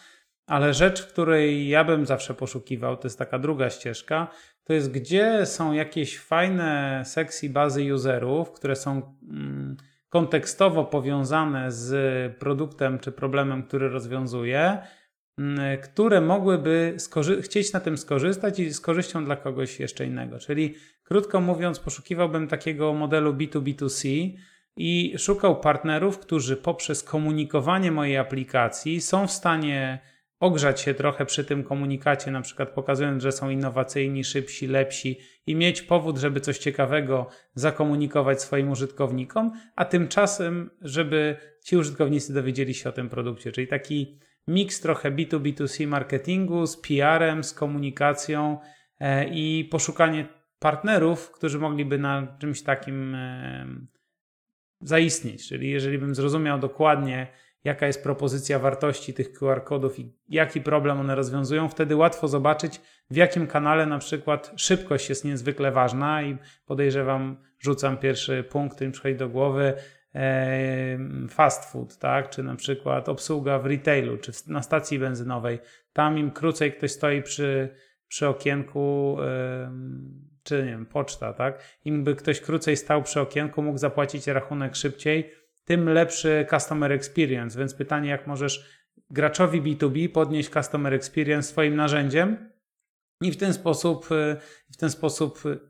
Ale rzecz, której ja bym zawsze poszukiwał, to jest taka druga ścieżka, to jest gdzie są jakieś fajne sexy bazy userów, które są mm, kontekstowo powiązane z produktem czy problemem, który rozwiązuje które mogłyby chcieć na tym skorzystać i z korzyścią dla kogoś jeszcze innego. Czyli krótko mówiąc, poszukiwałbym takiego modelu B2B2C i szukał partnerów, którzy poprzez komunikowanie mojej aplikacji są w stanie ogrzać się trochę przy tym komunikacie, na przykład pokazując, że są innowacyjni, szybsi, lepsi i mieć powód, żeby coś ciekawego zakomunikować swoim użytkownikom, a tymczasem, żeby ci użytkownicy dowiedzieli się o tym produkcie. Czyli taki miks trochę B2B2C marketingu z PR-em, z komunikacją e, i poszukanie partnerów, którzy mogliby na czymś takim e, zaistnieć. Czyli jeżeli bym zrozumiał dokładnie, jaka jest propozycja wartości tych QR-kodów i jaki problem one rozwiązują, wtedy łatwo zobaczyć, w jakim kanale na przykład szybkość jest niezwykle ważna i podejrzewam, rzucam pierwszy punkt, który mi przychodzi do głowy, fast food, tak? czy na przykład obsługa w retailu, czy na stacji benzynowej. Tam im krócej ktoś stoi przy, przy okienku, czy nie wiem, poczta, tak? Im by ktoś krócej stał przy okienku, mógł zapłacić rachunek szybciej, tym lepszy customer experience. Więc pytanie, jak możesz graczowi B2B podnieść customer experience swoim narzędziem i w ten sposób, y, w ten sposób y,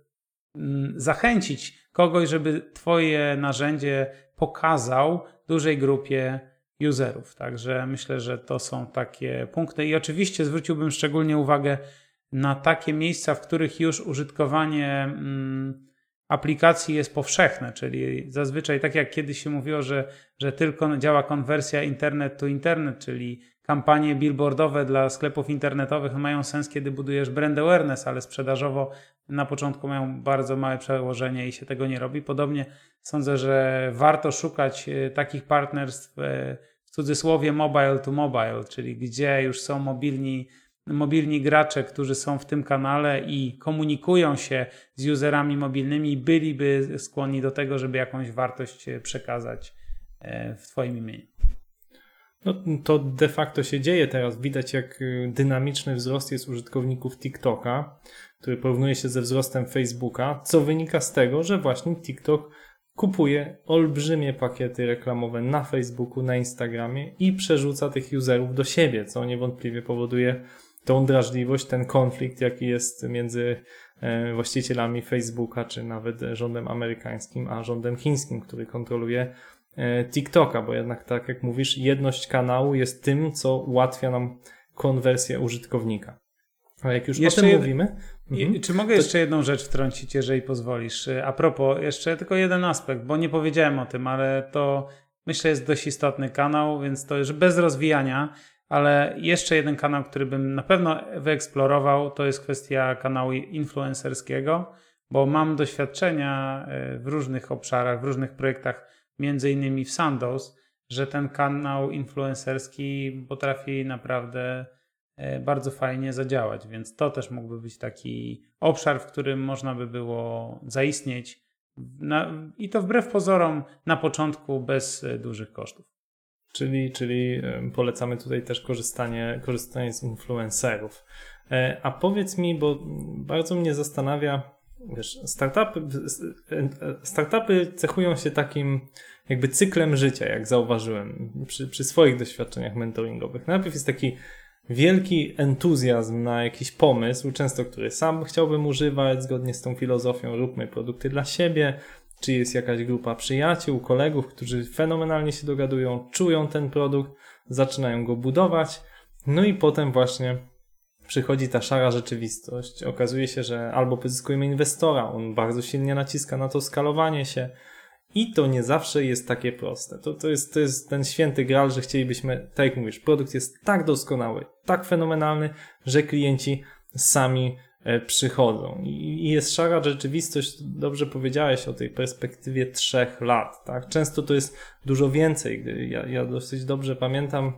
zachęcić kogoś, żeby Twoje narzędzie pokazał dużej grupie userów. Także myślę, że to są takie punkty. I oczywiście zwróciłbym szczególnie uwagę na takie miejsca, w których już użytkowanie mm, aplikacji jest powszechne, czyli zazwyczaj tak jak kiedyś się mówiło, że, że tylko działa konwersja internet to internet, czyli kampanie billboardowe dla sklepów internetowych mają sens, kiedy budujesz brand awareness, ale sprzedażowo na początku mają bardzo małe przełożenie i się tego nie robi. Podobnie sądzę, że warto szukać e, takich partnerstw e, w cudzysłowie mobile to mobile, czyli gdzie już są mobilni, mobilni gracze, którzy są w tym kanale i komunikują się z userami mobilnymi, byliby skłonni do tego, żeby jakąś wartość e, przekazać w Twoim imieniu. No, to de facto się dzieje teraz. Widać, jak y, dynamiczny wzrost jest użytkowników TikToka, który porównuje się ze wzrostem Facebooka, co wynika z tego, że właśnie TikTok kupuje olbrzymie pakiety reklamowe na Facebooku, na Instagramie i przerzuca tych userów do siebie, co niewątpliwie powoduje tą drażliwość, ten konflikt, jaki jest między e, właścicielami Facebooka, czy nawet rządem amerykańskim, a rządem chińskim, który kontroluje TikToka, bo jednak tak jak mówisz, jedność kanału jest tym, co ułatwia nam konwersję użytkownika. A jak już jeszcze o tym jed... mówimy. Mhm. Czy mogę to... jeszcze jedną rzecz wtrącić, jeżeli pozwolisz? E, a propos, jeszcze tylko jeden aspekt, bo nie powiedziałem o tym, ale to myślę jest dość istotny kanał, więc to już bez rozwijania, ale jeszcze jeden kanał, który bym na pewno wyeksplorował, to jest kwestia kanału influencerskiego, bo mam doświadczenia e, w różnych obszarach, w różnych projektach między innymi w Sandoz, że ten kanał influencerski potrafi naprawdę e, bardzo fajnie zadziałać, więc to też mógłby być taki obszar, w którym można by było zaistnieć na, i to wbrew pozorom na początku bez e, dużych kosztów. Czyli, czyli polecamy tutaj też korzystanie, korzystanie z influencerów. E, A powiedz mi, bo bardzo mnie zastanawia, wiesz, startupy, e, startupy cechują się takim jakby cyklem życia, jak zauważyłem przy, przy swoich doświadczeniach mentoringowych. Najpierw jest taki wielki entuzjazm na jakiś pomysł, często który sam chciałbym używać, zgodnie z tą filozofią róbmy produkty dla siebie, czy jest jakaś grupa przyjaciół, kolegów, którzy fenomenalnie się dogadują, czują ten produkt, zaczynają go budować, no i potem właśnie przychodzi ta szara rzeczywistość. Okazuje się, że albo pozyskujemy inwestora, on bardzo silnie naciska na to skalowanie się i to nie zawsze jest takie proste. To, to, jest, to jest ten święty gral, że chcielibyśmy, tak jak mówisz, produkt jest tak doskonały, tak fenomenalny, że klienci sami e, przychodzą. I, jest szara rzeczywistość, dobrze powiedziałeś o tej perspektywie trzech lat. Tak? Często to jest dużo więcej. Ja, ja dosyć dobrze pamiętam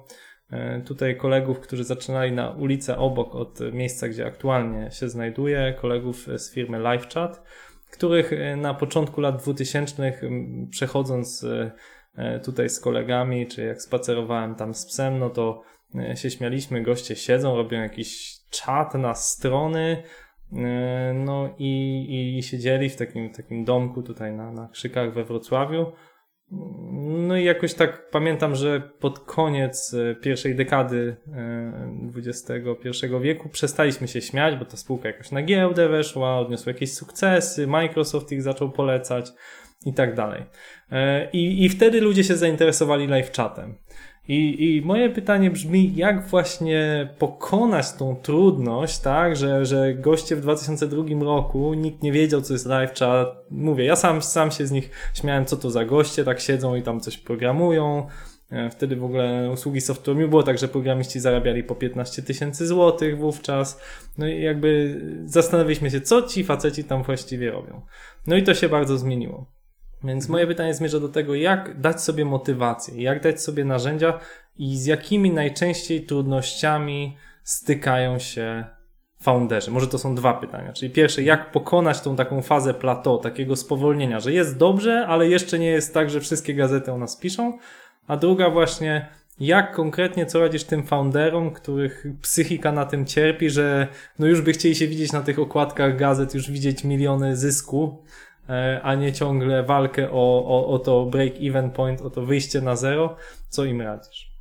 tutaj kolegów, którzy zaczynali na ulicę obok od miejsca, gdzie aktualnie się znajduję, kolegów z firmy LiveChat, których e, na początku lat 2000 m, przechodząc e, e, tutaj z kolegami, czy jak spacerowałem tam z psem, no to e, się śmialiśmy, goście siedzą, robią jakiś czat na strony, e, no i, i siedzieli w takim, takim domku tutaj na, na Krzykach we Wrocławiu. No i jakoś tak pamiętam, że pod koniec e, pierwszej dekady e, XXI wieku przestaliśmy się śmiać, bo ta spółka jakoś na giełdę weszła, odniosła jakieś sukcesy, Microsoft ich zaczął polecać i tak dalej. E, I, i wtedy ludzie się zainteresowali live chatem. I, I moje pytanie brzmi, jak właśnie pokonać tą trudność, tak, że, że goście w 2002 roku, nikt nie wiedział, co jest live chat. Mówię, ja sam, sam się z nich śmiałem, co to za goście, tak siedzą i tam coś programują. E, Wtedy w ogóle usługi software'u było tak, że programiści zarabiali po 15 tysięcy złotych wówczas. No i jakby zastanawialiśmy się, co ci faceci tam właściwie robią. No i to się bardzo zmieniło. Więc moje pytanie zmierza do tego, jak dać sobie motywację, jak dać sobie narzędzia i z jakimi najczęściej trudnościami stykają się founderzy. Może to są dwa pytania. Czyli pierwsze, jak pokonać tą taką fazę plateau, takiego spowolnienia, że jest dobrze, ale jeszcze nie jest tak, że wszystkie gazety o nas piszą. A druga właśnie, jak konkretnie co radzisz tym founderom, których psychika na tym cierpi, że no już by chcieli się widzieć na tych okładkach gazet, już widzieć miliony zysku, a nie ciągle walkę o, o, o to break-even point, o to wyjście na zero. Co im radzisz?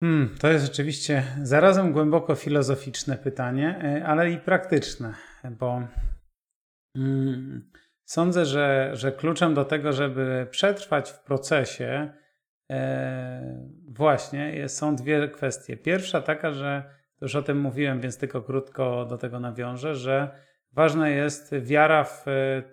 Hmm, to jest rzeczywiście zarazem głęboko filozoficzne pytanie, y, ale i praktyczne, bo mm, sądzę, że, że kluczem do tego, żeby przetrwać w procesie, e, właśnie są dwie kwestie. Pierwsza taka, że już o tym mówiłem, więc tylko krótko do tego nawiążę, że ważna jest wiara w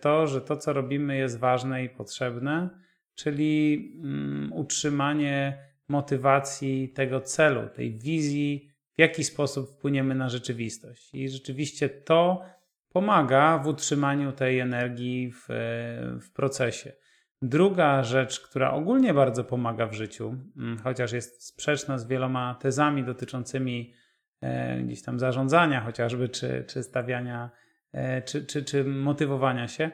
to, że to, co robimy, jest ważne i potrzebne, czyli mm, utrzymanie motywacji tego celu, tej wizji, w jaki sposób wpłyniemy na rzeczywistość. I rzeczywiście to pomaga w utrzymaniu tej energii w, w procesie. Druga rzecz, która ogólnie bardzo pomaga w życiu, mm, chociaż jest sprzeczna z wieloma tezami dotyczącymi e, gdzieś tam zarządzania, chociażby, czy, czy stawiania, e, czy, czy, czy motywowania się,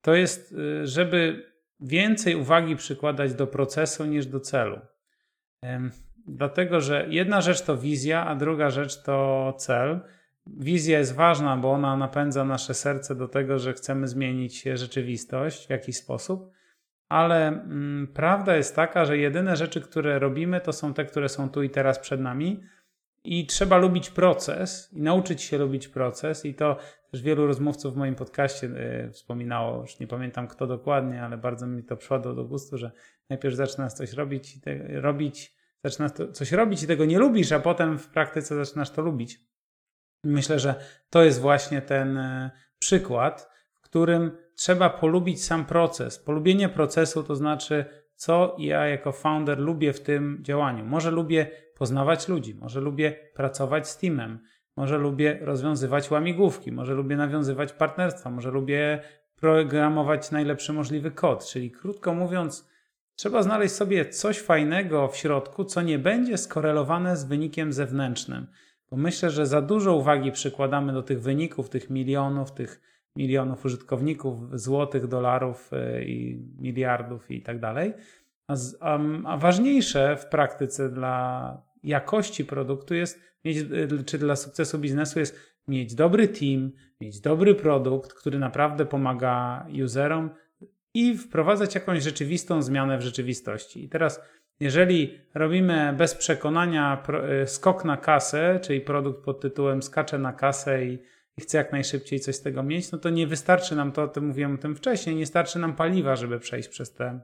to jest, y, żeby więcej uwagi przykładać do procesu niż do celu. Dlatego, że jedna rzecz to wizja, a druga rzecz to cel. Wizja jest ważna, bo ona napędza nasze serce do tego, że chcemy zmienić rzeczywistość w jakiś sposób, ale mm, prawda jest taka, że jedyne rzeczy, które robimy, to są te, które są tu i teraz przed nami. I trzeba lubić proces i nauczyć się lubić proces. I to też wielu rozmówców w moim podcaście y, wspominało, już nie pamiętam kto dokładnie, ale bardzo mi to przyszło do gustu, że najpierw zaczynasz coś robić, te, robić zaczynasz to, coś robić i tego nie lubisz, a potem w praktyce zaczynasz to lubić. Myślę, że to jest właśnie ten e, przykład, w którym trzeba polubić sam proces. Polubienie procesu to znaczy, co ja jako founder lubię w tym działaniu. Może lubię poznawać ludzi, może lubię pracować z teamem, może lubię rozwiązywać łamigłówki, może lubię nawiązywać partnerstwa, może lubię programować najlepszy możliwy kod. Czyli krótko mówiąc, Trzeba znaleźć sobie coś fajnego w środku, co nie będzie skorelowane z wynikiem zewnętrznym. Bo myślę, że za dużo uwagi przykładamy do tych wyników, tych milionów, tych milionów użytkowników, złotych, dolarów y, i miliardów i tak dalej. A ważniejsze w praktyce dla jakości produktu jest mieć, y, czy dla sukcesu biznesu jest mieć dobry team, mieć dobry produkt, który naprawdę pomaga userom i wprowadzać jakąś rzeczywistą zmianę w rzeczywistości. I teraz, jeżeli robimy bez przekonania y, skok na kasę, czyli produkt pod tytułem skacze na kasę i, i chcę jak najszybciej coś z tego mieć, no to nie wystarczy nam to, o tym mówiłem o tym wcześniej, nie starczy nam paliwa, żeby przejść przez te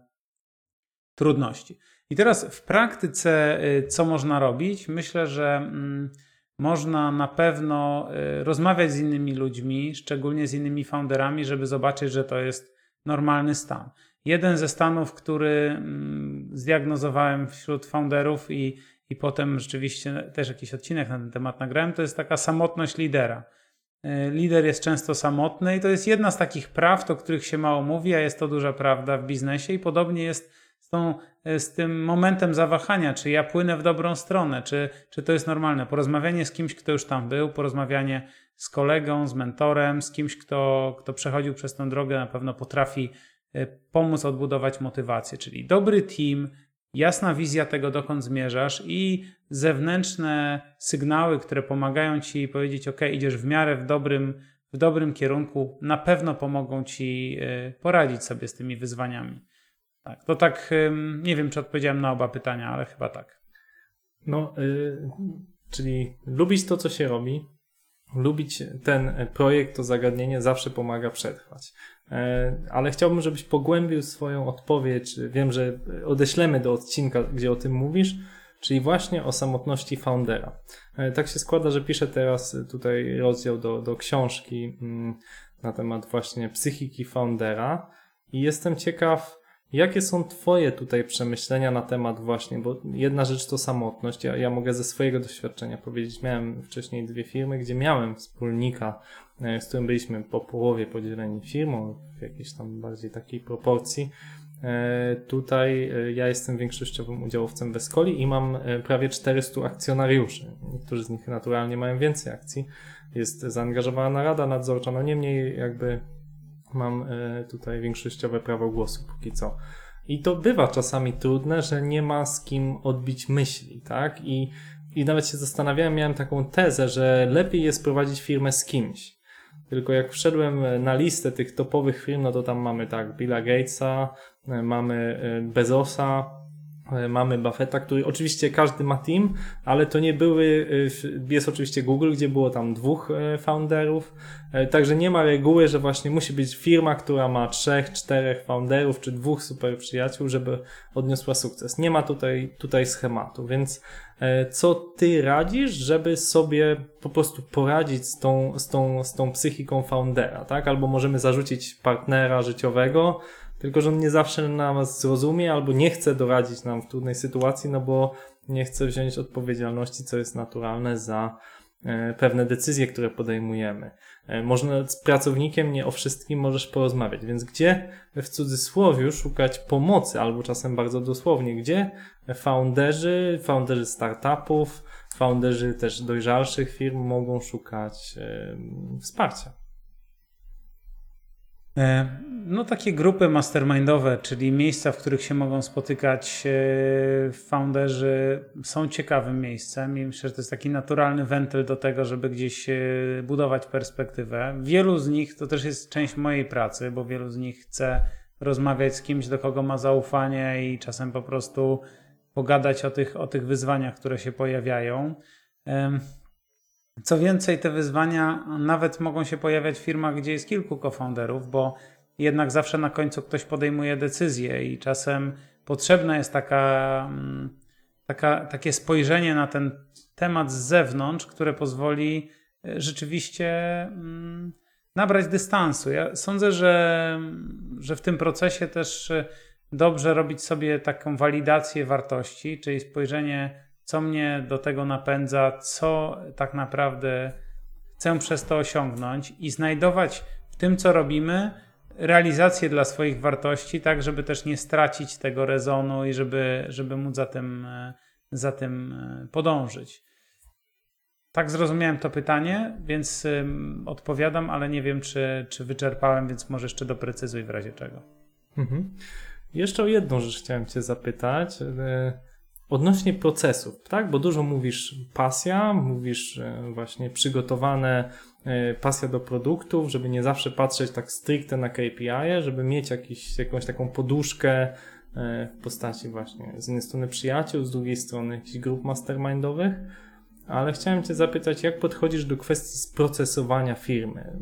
trudności. I teraz w praktyce, y, co można robić? Myślę, że mm, można na pewno y, rozmawiać z innymi ludźmi, szczególnie z innymi founderami, żeby zobaczyć, że to jest normalny stan. Jeden ze stanów, który mm, zdiagnozowałem wśród founderów i, i potem rzeczywiście też jakiś odcinek na ten temat nagrałem, to jest taka samotność lidera. Y, Lider jest często samotny i to jest jedna z takich prawd, o których się mało mówi, a jest to duża prawda w biznesie i podobnie jest z, tą, y, z tym momentem zawahania, czy ja płynę w dobrą stronę, czy, czy to jest normalne. Porozmawianie z kimś, kto już tam był, porozmawianie z kolegą, z mentorem, z kimś, kto, kto przechodził przez tę drogę, na pewno potrafi y, pomóc odbudować motywację. Czyli dobry team, jasna wizja tego, dokąd zmierzasz i zewnętrzne sygnały, które pomagają ci powiedzieć: OK, idziesz w miarę w dobrym, w dobrym kierunku, na pewno pomogą ci y, poradzić sobie z tymi wyzwaniami. Tak, to tak, nie wiem, czy odpowiedziałem na oba pytania, ale chyba tak. No, y, czyli lubić to, co się robi, lubić ten projekt, to zagadnienie zawsze pomaga przetrwać. E, Ale chciałbym, żebyś pogłębił swoją odpowiedź. Wiem, że odeślemy do odcinka, gdzie o tym mówisz, czyli właśnie o samotności foundera. E, Tak się składa, że piszę teraz tutaj rozdział do, do książki mm, na temat właśnie psychiki foundera i jestem ciekaw, Jakie są Twoje tutaj przemyślenia na temat właśnie, bo jedna rzecz to samotność. Ja, ja mogę ze swojego doświadczenia powiedzieć, miałem wcześniej dwie firmy, gdzie miałem wspólnika, e, z którym byliśmy po połowie podzieleni firmą, w jakiejś tam bardziej takiej proporcji. E, Tutaj e, ja jestem większościowym udziałowcem w Escoli i mam prawie 400 akcjonariuszy. Niektórzy z nich naturalnie mają więcej akcji. Jest zaangażowana rada nadzorcza, no niemniej jakby mam e, tutaj większościowe prawo głosu póki co. I to bywa czasami trudne, że nie ma z kim odbić myśli, tak? I, i nawet się zastanawiałem, miałem taką tezę, że lepiej jest prowadzić firmę z kimś. Tylko jak wszedłem na listę tych topowych firm, no to tam mamy tak Billa Gatesa, e, mamy e, Bezosa, e, mamy Buffetta, który oczywiście każdy ma team, ale to nie były, e, jest oczywiście Google, gdzie było tam dwóch e, founderów, E, Także nie ma reguły, że właśnie musi być firma, która ma trzech, czterech founderów czy dwóch super przyjaciół, żeby odniosła sukces. Nie ma tutaj, tutaj schematu, więc e, co ty radzisz, żeby sobie po prostu poradzić z tą, z tą, z tą psychiką foundera, tak? Albo możemy zarzucić partnera życiowego, tylko że on nie zawsze nas zrozumie albo nie chce doradzić nam w trudnej sytuacji, no bo nie chce wziąć odpowiedzialności, co jest naturalne za e, pewne decyzje, które podejmujemy. E, Można z pracownikiem nie o wszystkim możesz porozmawiać, więc gdzie w cudzysłowie szukać pomocy, albo czasem bardzo dosłownie, gdzie founderzy, founderzy startupów, founderzy też dojrzalszych firm mogą szukać e, wsparcia. E, No, takie grupy mastermindowe, czyli miejsca, w których się mogą spotykać e, founderzy, są ciekawym miejscem i myślę, że to jest taki naturalny wentyl do tego, żeby gdzieś e, budować perspektywę. Wielu z nich, to też jest część mojej pracy, bo wielu z nich chce rozmawiać z kimś, do kogo ma zaufanie i czasem po prostu pogadać o tych, o tych wyzwaniach, które się pojawiają. Co więcej, te wyzwania nawet mogą się pojawiać w firmach, gdzie jest kilku cofounderów, bo jednak zawsze na końcu ktoś podejmuje decyzję i czasem potrzebna jest taka, mm, taka, takie spojrzenie na ten temat z zewnątrz, które pozwoli e, rzeczywiście mm, nabrać dystansu. Ja sądzę, że, że w tym procesie też e, dobrze robić sobie taką walidację wartości, czyli spojrzenie, co mnie do tego napędza, co tak naprawdę chcę przez to osiągnąć i znajdować w tym, co robimy, realizację dla swoich wartości, tak żeby też nie stracić tego rezonu i żeby, żeby móc za tym, e, za tym e, podążyć. Tak zrozumiałem to pytanie, więc odpowiadam, ale nie wiem, czy, czy wyczerpałem, więc może jeszcze doprecyzuj w razie czego. Mhm. Jeszcze o jedną rzecz chciałem Cię zapytać. Odnośnie procesów, tak? Bo dużo mówisz pasja, mówisz e, właśnie przygotowane e, pasja do produktów, żeby nie zawsze patrzeć tak stricte na KPI, żeby mieć jakiś, jakąś taką poduszkę e, w postaci właśnie z jednej strony przyjaciół, z drugiej strony jakichś grup mastermindowych. Ale chciałem Cię zapytać, jak podchodzisz do kwestii sprocesowania firmy,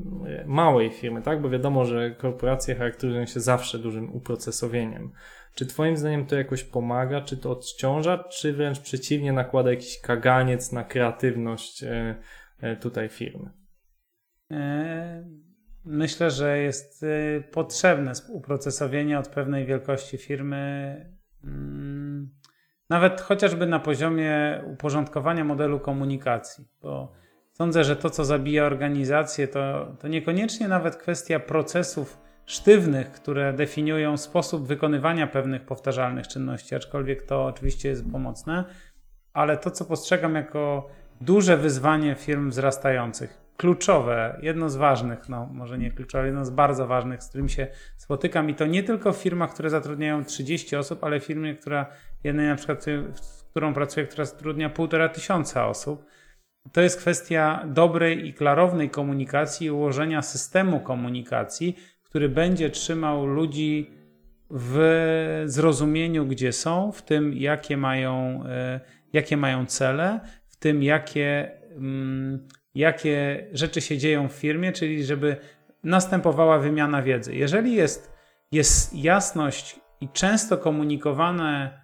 małej firmy, tak? Bo wiadomo, że korporacje charakteryzują się zawsze dużym uprocesowieniem. Czy Twoim zdaniem to jakoś pomaga, czy to odciąża, czy wręcz przeciwnie nakłada jakiś kaganiec na kreatywność e, e, tutaj firmy? E, Myślę, że jest potrzebne uprocesowienie od pewnej wielkości firmy, mm, nawet chociażby na poziomie uporządkowania modelu komunikacji, bo sądzę, że to, co zabija organizację, to, to niekoniecznie nawet kwestia procesów sztywnych, które definiują sposób wykonywania pewnych powtarzalnych czynności, aczkolwiek to oczywiście jest pomocne, ale to, co postrzegam jako duże wyzwanie firm wzrastających, kluczowe, jedno z ważnych, no może nie kluczowe, jedno z bardzo ważnych, z którym się spotykam i to nie tylko w firmach, które zatrudniają 30 osób, ale firmie, która jednej na przykład, z którą pracuję, która zatrudnia półtora tysiąca osób. To jest kwestia dobrej i klarownej komunikacji i ułożenia systemu komunikacji, który będzie trzymał ludzi w zrozumieniu, gdzie są, w tym, jakie mają, e, jakie mają cele, w tym, jakie, mm, jakie rzeczy się dzieją w firmie, czyli żeby następowała wymiana wiedzy. Jeżeli jest, jest jasność i często komunikowane,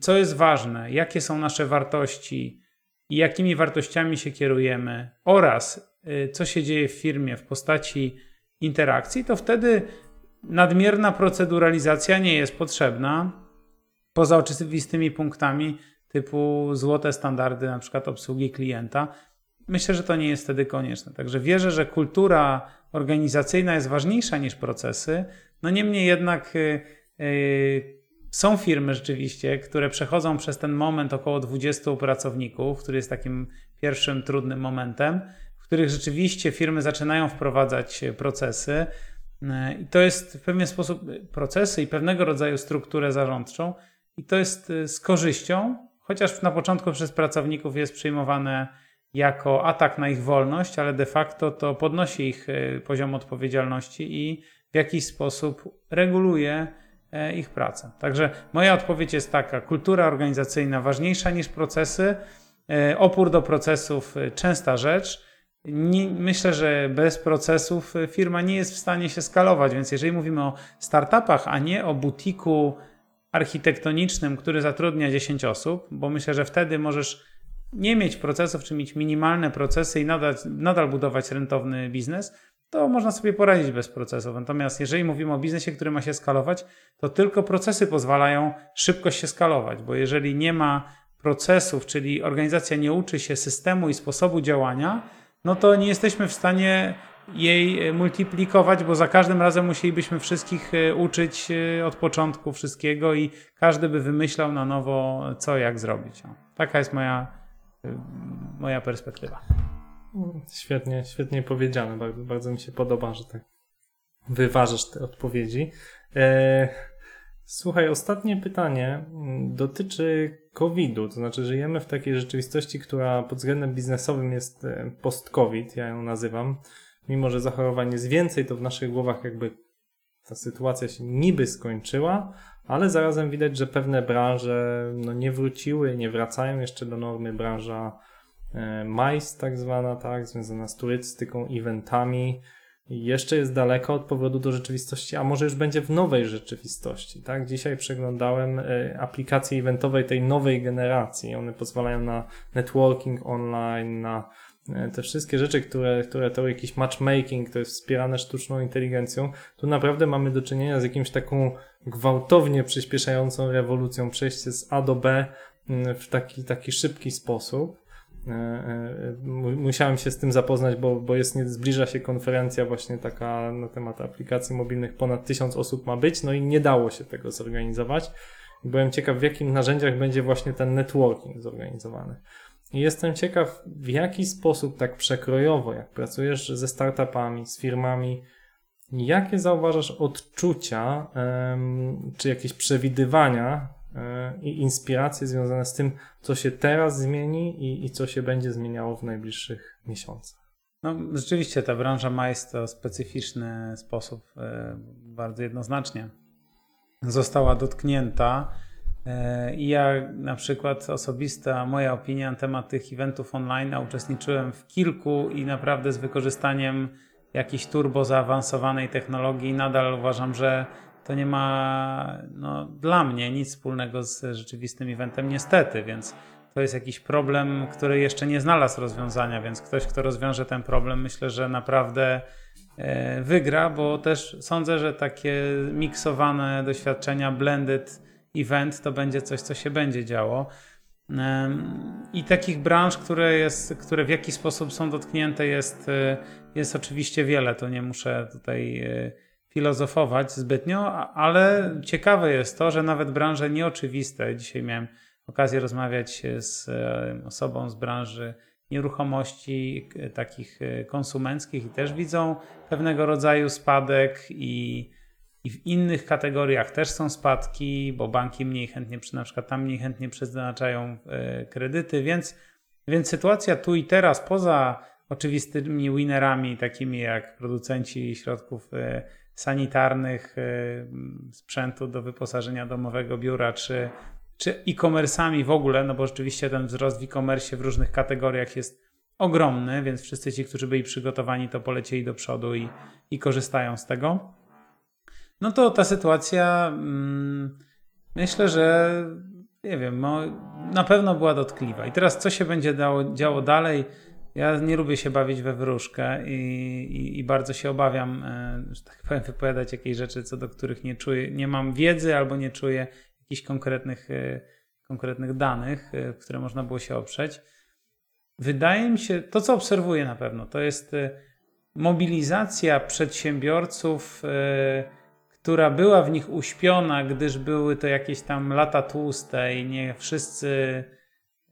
co jest ważne, jakie są nasze wartości i jakimi wartościami się kierujemy, oraz y, co się dzieje w firmie w postaci interakcji, to wtedy nadmierna proceduralizacja nie jest potrzebna. Poza oczywistymi punktami typu złote standardy, na przykład obsługi klienta, myślę, że to nie jest wtedy konieczne. Także wierzę, że kultura organizacyjna jest ważniejsza niż procesy. No niemniej jednak yy, są firmy rzeczywiście, które przechodzą przez ten moment około 20 pracowników, który jest takim pierwszym trudnym momentem, w których rzeczywiście firmy zaczynają wprowadzać procesy. I to jest w pewien sposób procesy i pewnego rodzaju strukturę zarządczą, i to jest z korzyścią, chociaż na początku przez pracowników jest przyjmowane jako atak na ich wolność, ale de facto to podnosi ich poziom odpowiedzialności i w jakiś sposób reguluje ich pracę. Także moja odpowiedź jest taka: kultura organizacyjna ważniejsza niż procesy, opór do procesów częsta rzecz. Myślę, że bez procesów firma nie jest w stanie się skalować, więc jeżeli mówimy o startupach, a nie o butiku architektonicznym, który zatrudnia 10 osób, bo myślę, że wtedy możesz nie mieć procesów, czy mieć minimalne procesy i nadal, nadal budować rentowny biznes, to można sobie poradzić bez procesów. Natomiast jeżeli mówimy o biznesie, który ma się skalować, to tylko procesy pozwalają szybko się skalować, bo jeżeli nie ma procesów, czyli organizacja nie uczy się systemu i sposobu działania, no to nie jesteśmy w stanie jej multiplikować, bo za każdym razem musielibyśmy wszystkich uczyć od początku wszystkiego i każdy by wymyślał na nowo, co jak zrobić. Taka jest moja, moja perspektywa. Świetnie, świetnie powiedziane. Bardzo, bardzo mi się podoba, że tak wyważasz te odpowiedzi. E, słuchaj, ostatnie pytanie dotyczy COVID-u. To znaczy, żyjemy w takiej rzeczywistości, która pod względem biznesowym jest post-COVID, ja ją nazywam. Mimo, że zachorowań jest więcej, to w naszych głowach jakby ta sytuacja się niby skończyła, ale zarazem widać, że pewne branże no, nie wróciły, nie wracają jeszcze do normy. Branża MICE tak zwana, tak, związana z turystyką, eventami. Jeszcze jest daleko od powrotu do rzeczywistości, a może już będzie w nowej rzeczywistości, tak? Dzisiaj przeglądałem aplikacje eventowej tej nowej generacji. One pozwalają na networking online, na te wszystkie rzeczy, które, które to jakiś matchmaking, to jest wspierane sztuczną inteligencją. Tu naprawdę mamy do czynienia z jakimś taką gwałtownie przyspieszającą rewolucją, przejście z A do B w taki, taki szybki sposób musiałem się z tym zapoznać, bo, bo jest, zbliża się konferencja właśnie taka na temat aplikacji mobilnych, ponad tysiąc osób ma być, no i nie dało się tego zorganizować. Byłem ciekaw, w jakich narzędziach będzie właśnie ten networking zorganizowany. I jestem ciekaw, w jaki sposób tak przekrojowo, jak pracujesz ze startupami, z firmami, Jakie zauważasz odczucia, czy jakieś przewidywania e, i inspiracje związane z tym, co się teraz zmieni i, i co się będzie zmieniało w najbliższych miesiącach? No, rzeczywiście ta branża ma jest to specyficzny sposób, e, bardzo jednoznacznie została dotknięta. E, I ja na przykład osobista moja opinia na temat tych eventów online, a uczestniczyłem w kilku i naprawdę z wykorzystaniem jakiejś turbo zaawansowanej technologii. Nadal uważam, że to nie ma no, dla mnie nic wspólnego z rzeczywistym eventem, niestety, więc to jest jakiś problem, który jeszcze nie znalazł rozwiązania, więc ktoś, kto rozwiąże ten problem, myślę, że naprawdę e, wygra, bo też sądzę, że takie miksowane doświadczenia, blended event, to będzie coś, co się będzie działo. I takich branż, które, jest, które w jakiś sposób są dotknięte, jest, e, jest oczywiście wiele. To nie muszę tutaj e, filozofować zbytnio, ale ciekawe jest to, że nawet branże nieoczywiste, dzisiaj miałem okazję rozmawiać z e, osobą z branży nieruchomości takich e, konsumenckich i też widzą pewnego rodzaju spadek i, i w innych kategoriach też są spadki, bo banki mniej chętnie, na przykład tam mniej chętnie przeznaczają e, kredyty, więc, więc sytuacja tu i teraz, poza oczywistymi winerami, takimi jak producenci środków e, sanitarnych, e, sprzętu do wyposażenia domowego biura, czy, czy e-commerce'ami w ogóle, no bo rzeczywiście ten wzrost w e-commerce w różnych kategoriach jest ogromny, więc wszyscy ci, którzy byli przygotowani, to polecieli do przodu i, i korzystają z tego. No to ta sytuacja mm, myślę, że nie wiem, no, na pewno była dotkliwa. I teraz co się będzie dało, działo dalej? Ja nie lubię się bawić we wróżkę i, i, i bardzo się obawiam, e, że tak powiem, wypowiadać jakieś rzeczy, co do których nie czuję, nie mam wiedzy albo nie czuję jakichś konkretnych, e, konkretnych danych, e, które można było się oprzeć. Wydaje mi się, to co obserwuję na pewno, to jest mobilizacja przedsiębiorców, która była w nich uśpiona, gdyż były to jakieś tam lata tłuste i nie wszyscy,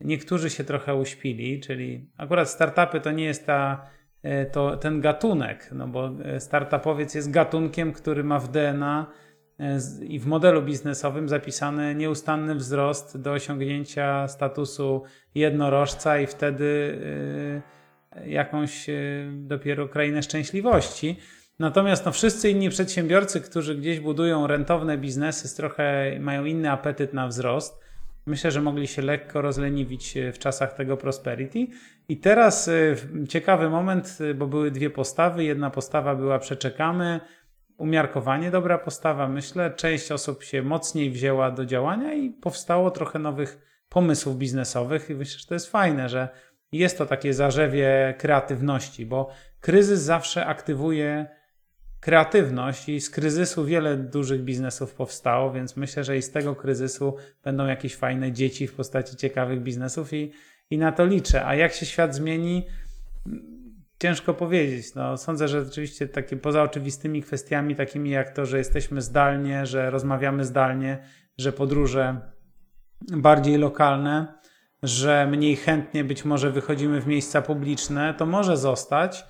niektórzy się trochę uśpili, czyli akurat startupy to nie jest ta, e, to, ten gatunek, no bo e, startupowiec jest gatunkiem, który ma w DNA e, i w modelu biznesowym zapisany nieustanny wzrost do osiągnięcia statusu jednorożca i wtedy jakąś dopiero krainę szczęśliwości. Natomiast no, wszyscy inni przedsiębiorcy, którzy gdzieś budują rentowne biznesy, trochę mają inny apetyt na wzrost. Myślę, że mogli się lekko rozleniwić e, w czasach tego prosperity. I teraz e, ciekawy moment, e, bo były dwie postawy. Jedna postawa była przeczekamy, umiarkowanie dobra postawa, myślę. Część osób się mocniej wzięła do działania i powstało trochę nowych pomysłów biznesowych. I myślę, że to jest fajne, że jest to takie zarzewie kreatywności, bo kryzys zawsze aktywuje kreatywność i z kryzysu wiele dużych biznesów powstało, więc myślę, że i z tego kryzysu będą jakieś fajne dzieci w postaci ciekawych biznesów i, i na to liczę. A jak się świat zmieni, ciężko powiedzieć. No, sądzę, że rzeczywiście takie poza oczywistymi kwestiami, takimi jak to, że jesteśmy zdalnie, że rozmawiamy zdalnie, że podróże bardziej lokalne, że mniej chętnie być może wychodzimy w miejsca publiczne, to może zostać.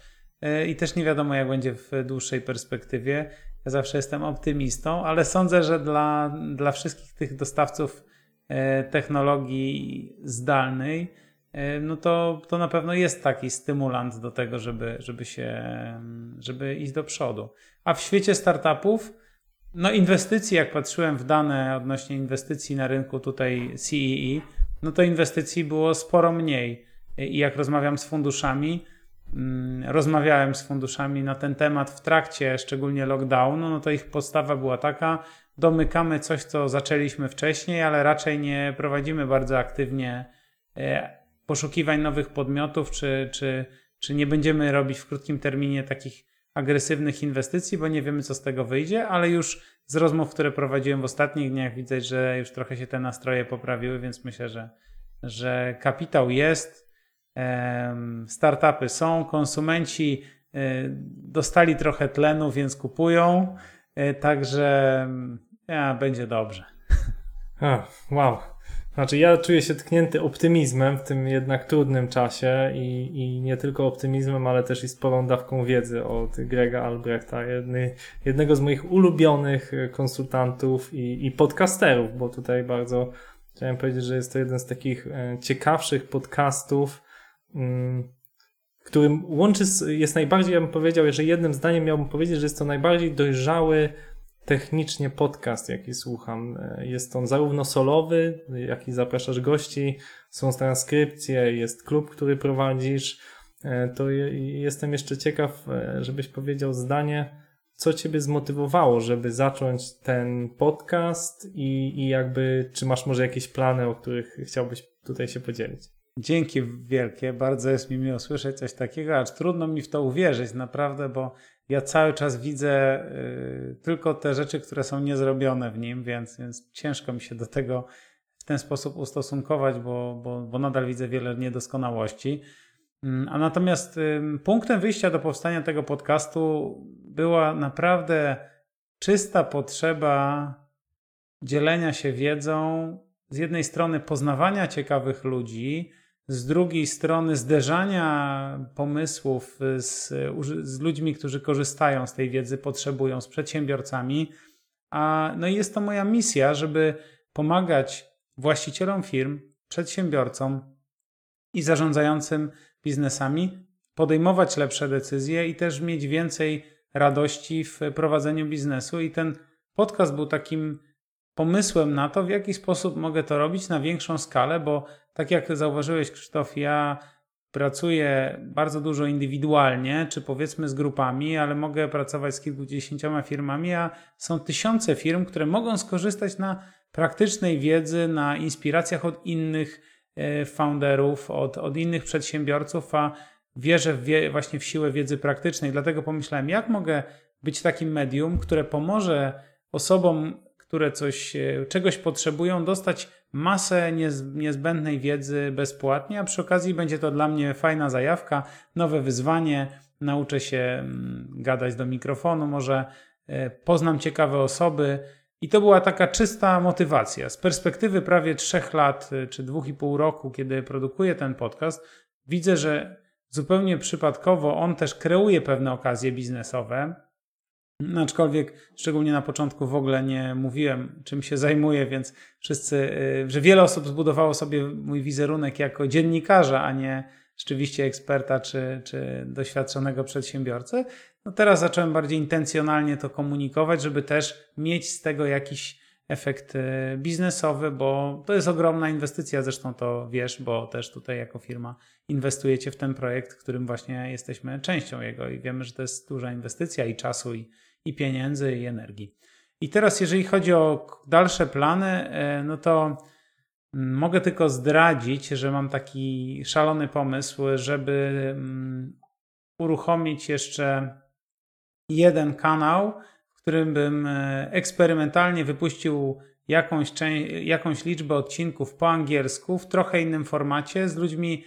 Yy, I też nie wiadomo, jak będzie w dłuższej perspektywie. Ja zawsze jestem optymistą, ale sądzę, że dla, dla wszystkich tych dostawców e, technologii zdalnej, e, no to, to na pewno jest taki stymulant do tego, żeby, żeby się, żeby iść do przodu. A w świecie startupów, no inwestycji, jak patrzyłem w dane odnośnie inwestycji na rynku tutaj CEE, no to inwestycji było sporo mniej. I jak rozmawiam z funduszami, mm, rozmawiałem z funduszami na ten temat w trakcie szczególnie lockdownu, no to ich postawa była taka, domykamy coś, co zaczęliśmy wcześniej, ale raczej nie prowadzimy bardzo aktywnie e, poszukiwań nowych podmiotów, czy, czy, czy nie będziemy robić w krótkim terminie takich agresywnych inwestycji, bo nie wiemy, co z tego wyjdzie, ale już z rozmów, które prowadziłem w ostatnich dniach, widać, że już trochę się te nastroje poprawiły, więc myślę, że, że kapitał jest, startupy są, konsumenci e, dostali trochę tlenu, więc kupują, e, także ja, będzie dobrze. A, wow. Znaczy, ja czuję się tknięty optymizmem w tym jednak trudnym czasie i, i nie tylko optymizmem, ale też i sporą dawką wiedzy od Grega Albrechta, jedny, jednego z moich ulubionych konsultantów i, i podcasterów, bo tutaj bardzo chciałem powiedzieć, że jest to jeden z takich e, ciekawszych podcastów, którym łączy, jest najbardziej, ja bym powiedział, że jednym zdaniem miałbym powiedzieć, że jest to najbardziej dojrzały technicznie podcast, jaki słucham. E, jest on zarówno solowy, jak i zapraszasz gości, są transkrypcje, jest klub, który prowadzisz. E, to jestem jeszcze ciekaw, e, żebyś powiedział zdanie, co ciebie zmotywowało, żeby zacząć ten podcast i, i jakby, czy masz może jakieś plany, o których chciałbyś tutaj się podzielić? Dzięki wielkie, bardzo jest mi miło słyszeć coś takiego, acz trudno mi w to uwierzyć naprawdę, bo ja cały czas widzę y, tylko te rzeczy, które są niezrobione w nim, więc, więc ciężko mi się do tego w ten sposób ustosunkować, bo, bo, bo nadal widzę wiele niedoskonałości. Mm, a natomiast y, punktem wyjścia do powstania tego podcastu była naprawdę czysta potrzeba dzielenia się wiedzą, z jednej strony poznawania ciekawych ludzi, z drugiej strony zderzania pomysłów z, z ludźmi, którzy korzystają z tej wiedzy, potrzebują, z przedsiębiorcami. A, no jest to moja misja, żeby pomagać właścicielom firm, przedsiębiorcom i zarządzającym biznesami podejmować lepsze decyzje i też mieć więcej radości w prowadzeniu biznesu. I ten podcast był takim pomysłem na to, w jaki sposób mogę to robić na większą skalę, bo tak jak zauważyłeś, Krzysztof, ja pracuję bardzo dużo indywidualnie, czy powiedzmy z grupami, ale mogę pracować z kilkudziesięcioma firmami, a są tysiące firm, które mogą skorzystać na praktycznej wiedzy, na inspiracjach od innych e, founderów, od, od innych przedsiębiorców, a wierzę w wie, właśnie w siłę wiedzy praktycznej. Dlatego pomyślałem, jak mogę być takim medium, które pomoże osobom które coś, e, czegoś potrzebują, dostać masę niezbędnej wiedzy bezpłatnie, a przy okazji będzie to dla mnie fajna zajawka, nowe wyzwanie. Nauczę się mm, gadać do mikrofonu, może e, poznam ciekawe osoby. I to była taka czysta motywacja. Z perspektywy prawie trzech lat e, czy dwóch i pół roku, kiedy produkuję ten podcast, widzę, że zupełnie przypadkowo on też kreuje pewne okazje biznesowe. Aczkolwiek szczególnie na początku w ogóle nie mówiłem, czym się zajmuję, więc wszyscy, y, że wiele osób zbudowało sobie mój wizerunek jako dziennikarza, a nie rzeczywiście eksperta czy, czy doświadczonego przedsiębiorcy. No teraz zacząłem bardziej intencjonalnie to komunikować, żeby też mieć z tego jakiś efekt y, biznesowy, bo to jest ogromna inwestycja, zresztą to wiesz, bo też tutaj jako firma inwestujecie w ten projekt, którym właśnie jesteśmy częścią jego i wiemy, że to jest duża inwestycja i czasu, i, i pieniędzy, i energii. I teraz, jeżeli chodzi o dalsze plany, e, no to mm, mogę tylko zdradzić, że mam taki szalony pomysł, żeby mm, uruchomić jeszcze jeden kanał, w którym bym e, eksperymentalnie wypuścił jakąś, jakąś liczbę odcinków po angielsku w trochę innym formacie z ludźmi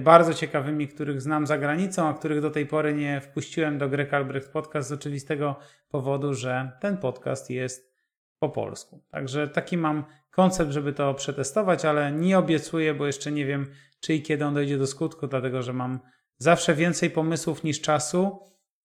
bardzo ciekawymi, których znam za granicą, a których do tej pory nie wpuściłem do Greg Albrecht Podcast z oczywistego powodu, że ten podcast jest po polsku. Także taki mam koncept, żeby to przetestować, ale nie obiecuję, bo jeszcze nie wiem, czy i kiedy on dojdzie do skutku, dlatego że mam zawsze więcej pomysłów niż czasu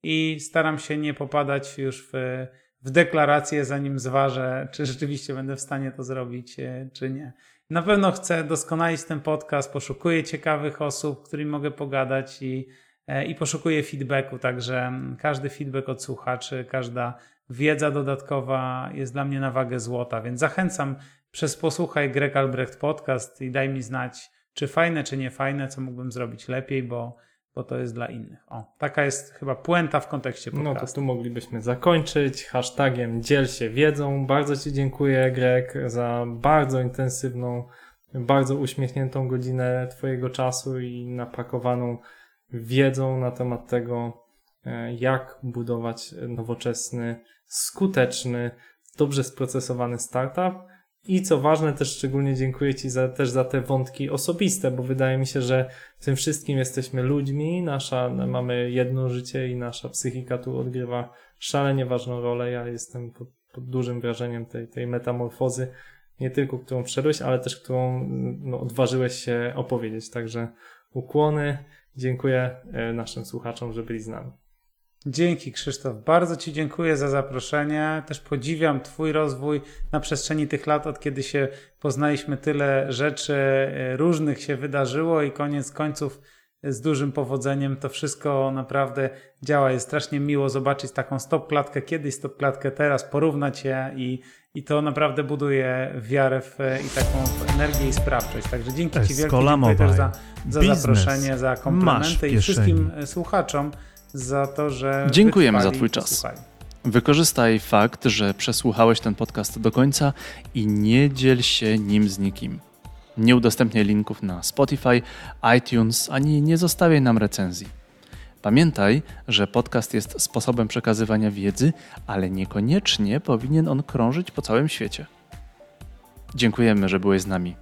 i staram się nie popadać już w, w deklarację, zanim zważę, czy rzeczywiście będę w stanie to zrobić, e, czy nie. Na pewno chcę doskonalić ten podcast, poszukuję ciekawych osób, którymi mogę pogadać i, e, i poszukuję feedbacku, także każdy feedback od słuchaczy, każda wiedza dodatkowa jest dla mnie na wagę złota, więc zachęcam przez posłuchaj Greg Albrecht podcast i daj mi znać, czy fajne, czy nie fajne, co mógłbym zrobić lepiej, bo bo to jest dla innych. O, taka jest chyba puenta w kontekście podcastu. No to tu moglibyśmy zakończyć hashtagiem dziel się wiedzą. Bardzo Ci dziękuję Greg za bardzo intensywną, bardzo uśmiechniętą godzinę Twojego czasu i napakowaną wiedzą na temat tego, e, jak budować nowoczesny, skuteczny, dobrze sprocesowany startup i co ważne, też szczególnie dziękuję Ci za, też za te wątki osobiste, bo wydaje mi się, że w tym wszystkim jesteśmy ludźmi, nasza, mamy jedno życie i nasza psychika tu odgrywa szalenie ważną rolę. Ja jestem pod, pod dużym wrażeniem tej, tej metamorfozy nie tylko którą przeszedłeś, ale też którą no, odważyłeś się opowiedzieć. Także ukłony. Dziękuję e, naszym słuchaczom, że byli z nami. Dzięki Krzysztof, bardzo Ci dziękuję za zaproszenie. Też podziwiam Twój rozwój na przestrzeni tych lat, od kiedy się poznaliśmy, tyle rzeczy e, różnych się wydarzyło i koniec końców e, z dużym powodzeniem to wszystko naprawdę działa. Jest strasznie miło zobaczyć taką stop klatkę kiedyś, stop klatkę teraz, porównać je i, i to naprawdę buduje wiarę w, i taką energię i sprawczość. Także dzięki Ci wielkie za, za Biznes zaproszenie, za komplementy i wszystkim e, słuchaczom za to, że. Dziękujemy za Twój czas. słuchali. Wykorzystaj fakt, że przesłuchałeś ten podcast do końca i nie dziel się nim z nikim. Nie udostępniaj linków na Spotify, iTunes, ani nie zostawiaj nam recenzji. Pamiętaj, że podcast jest sposobem przekazywania wiedzy, ale niekoniecznie powinien on krążyć po całym świecie. Dziękujemy, że byłeś z nami.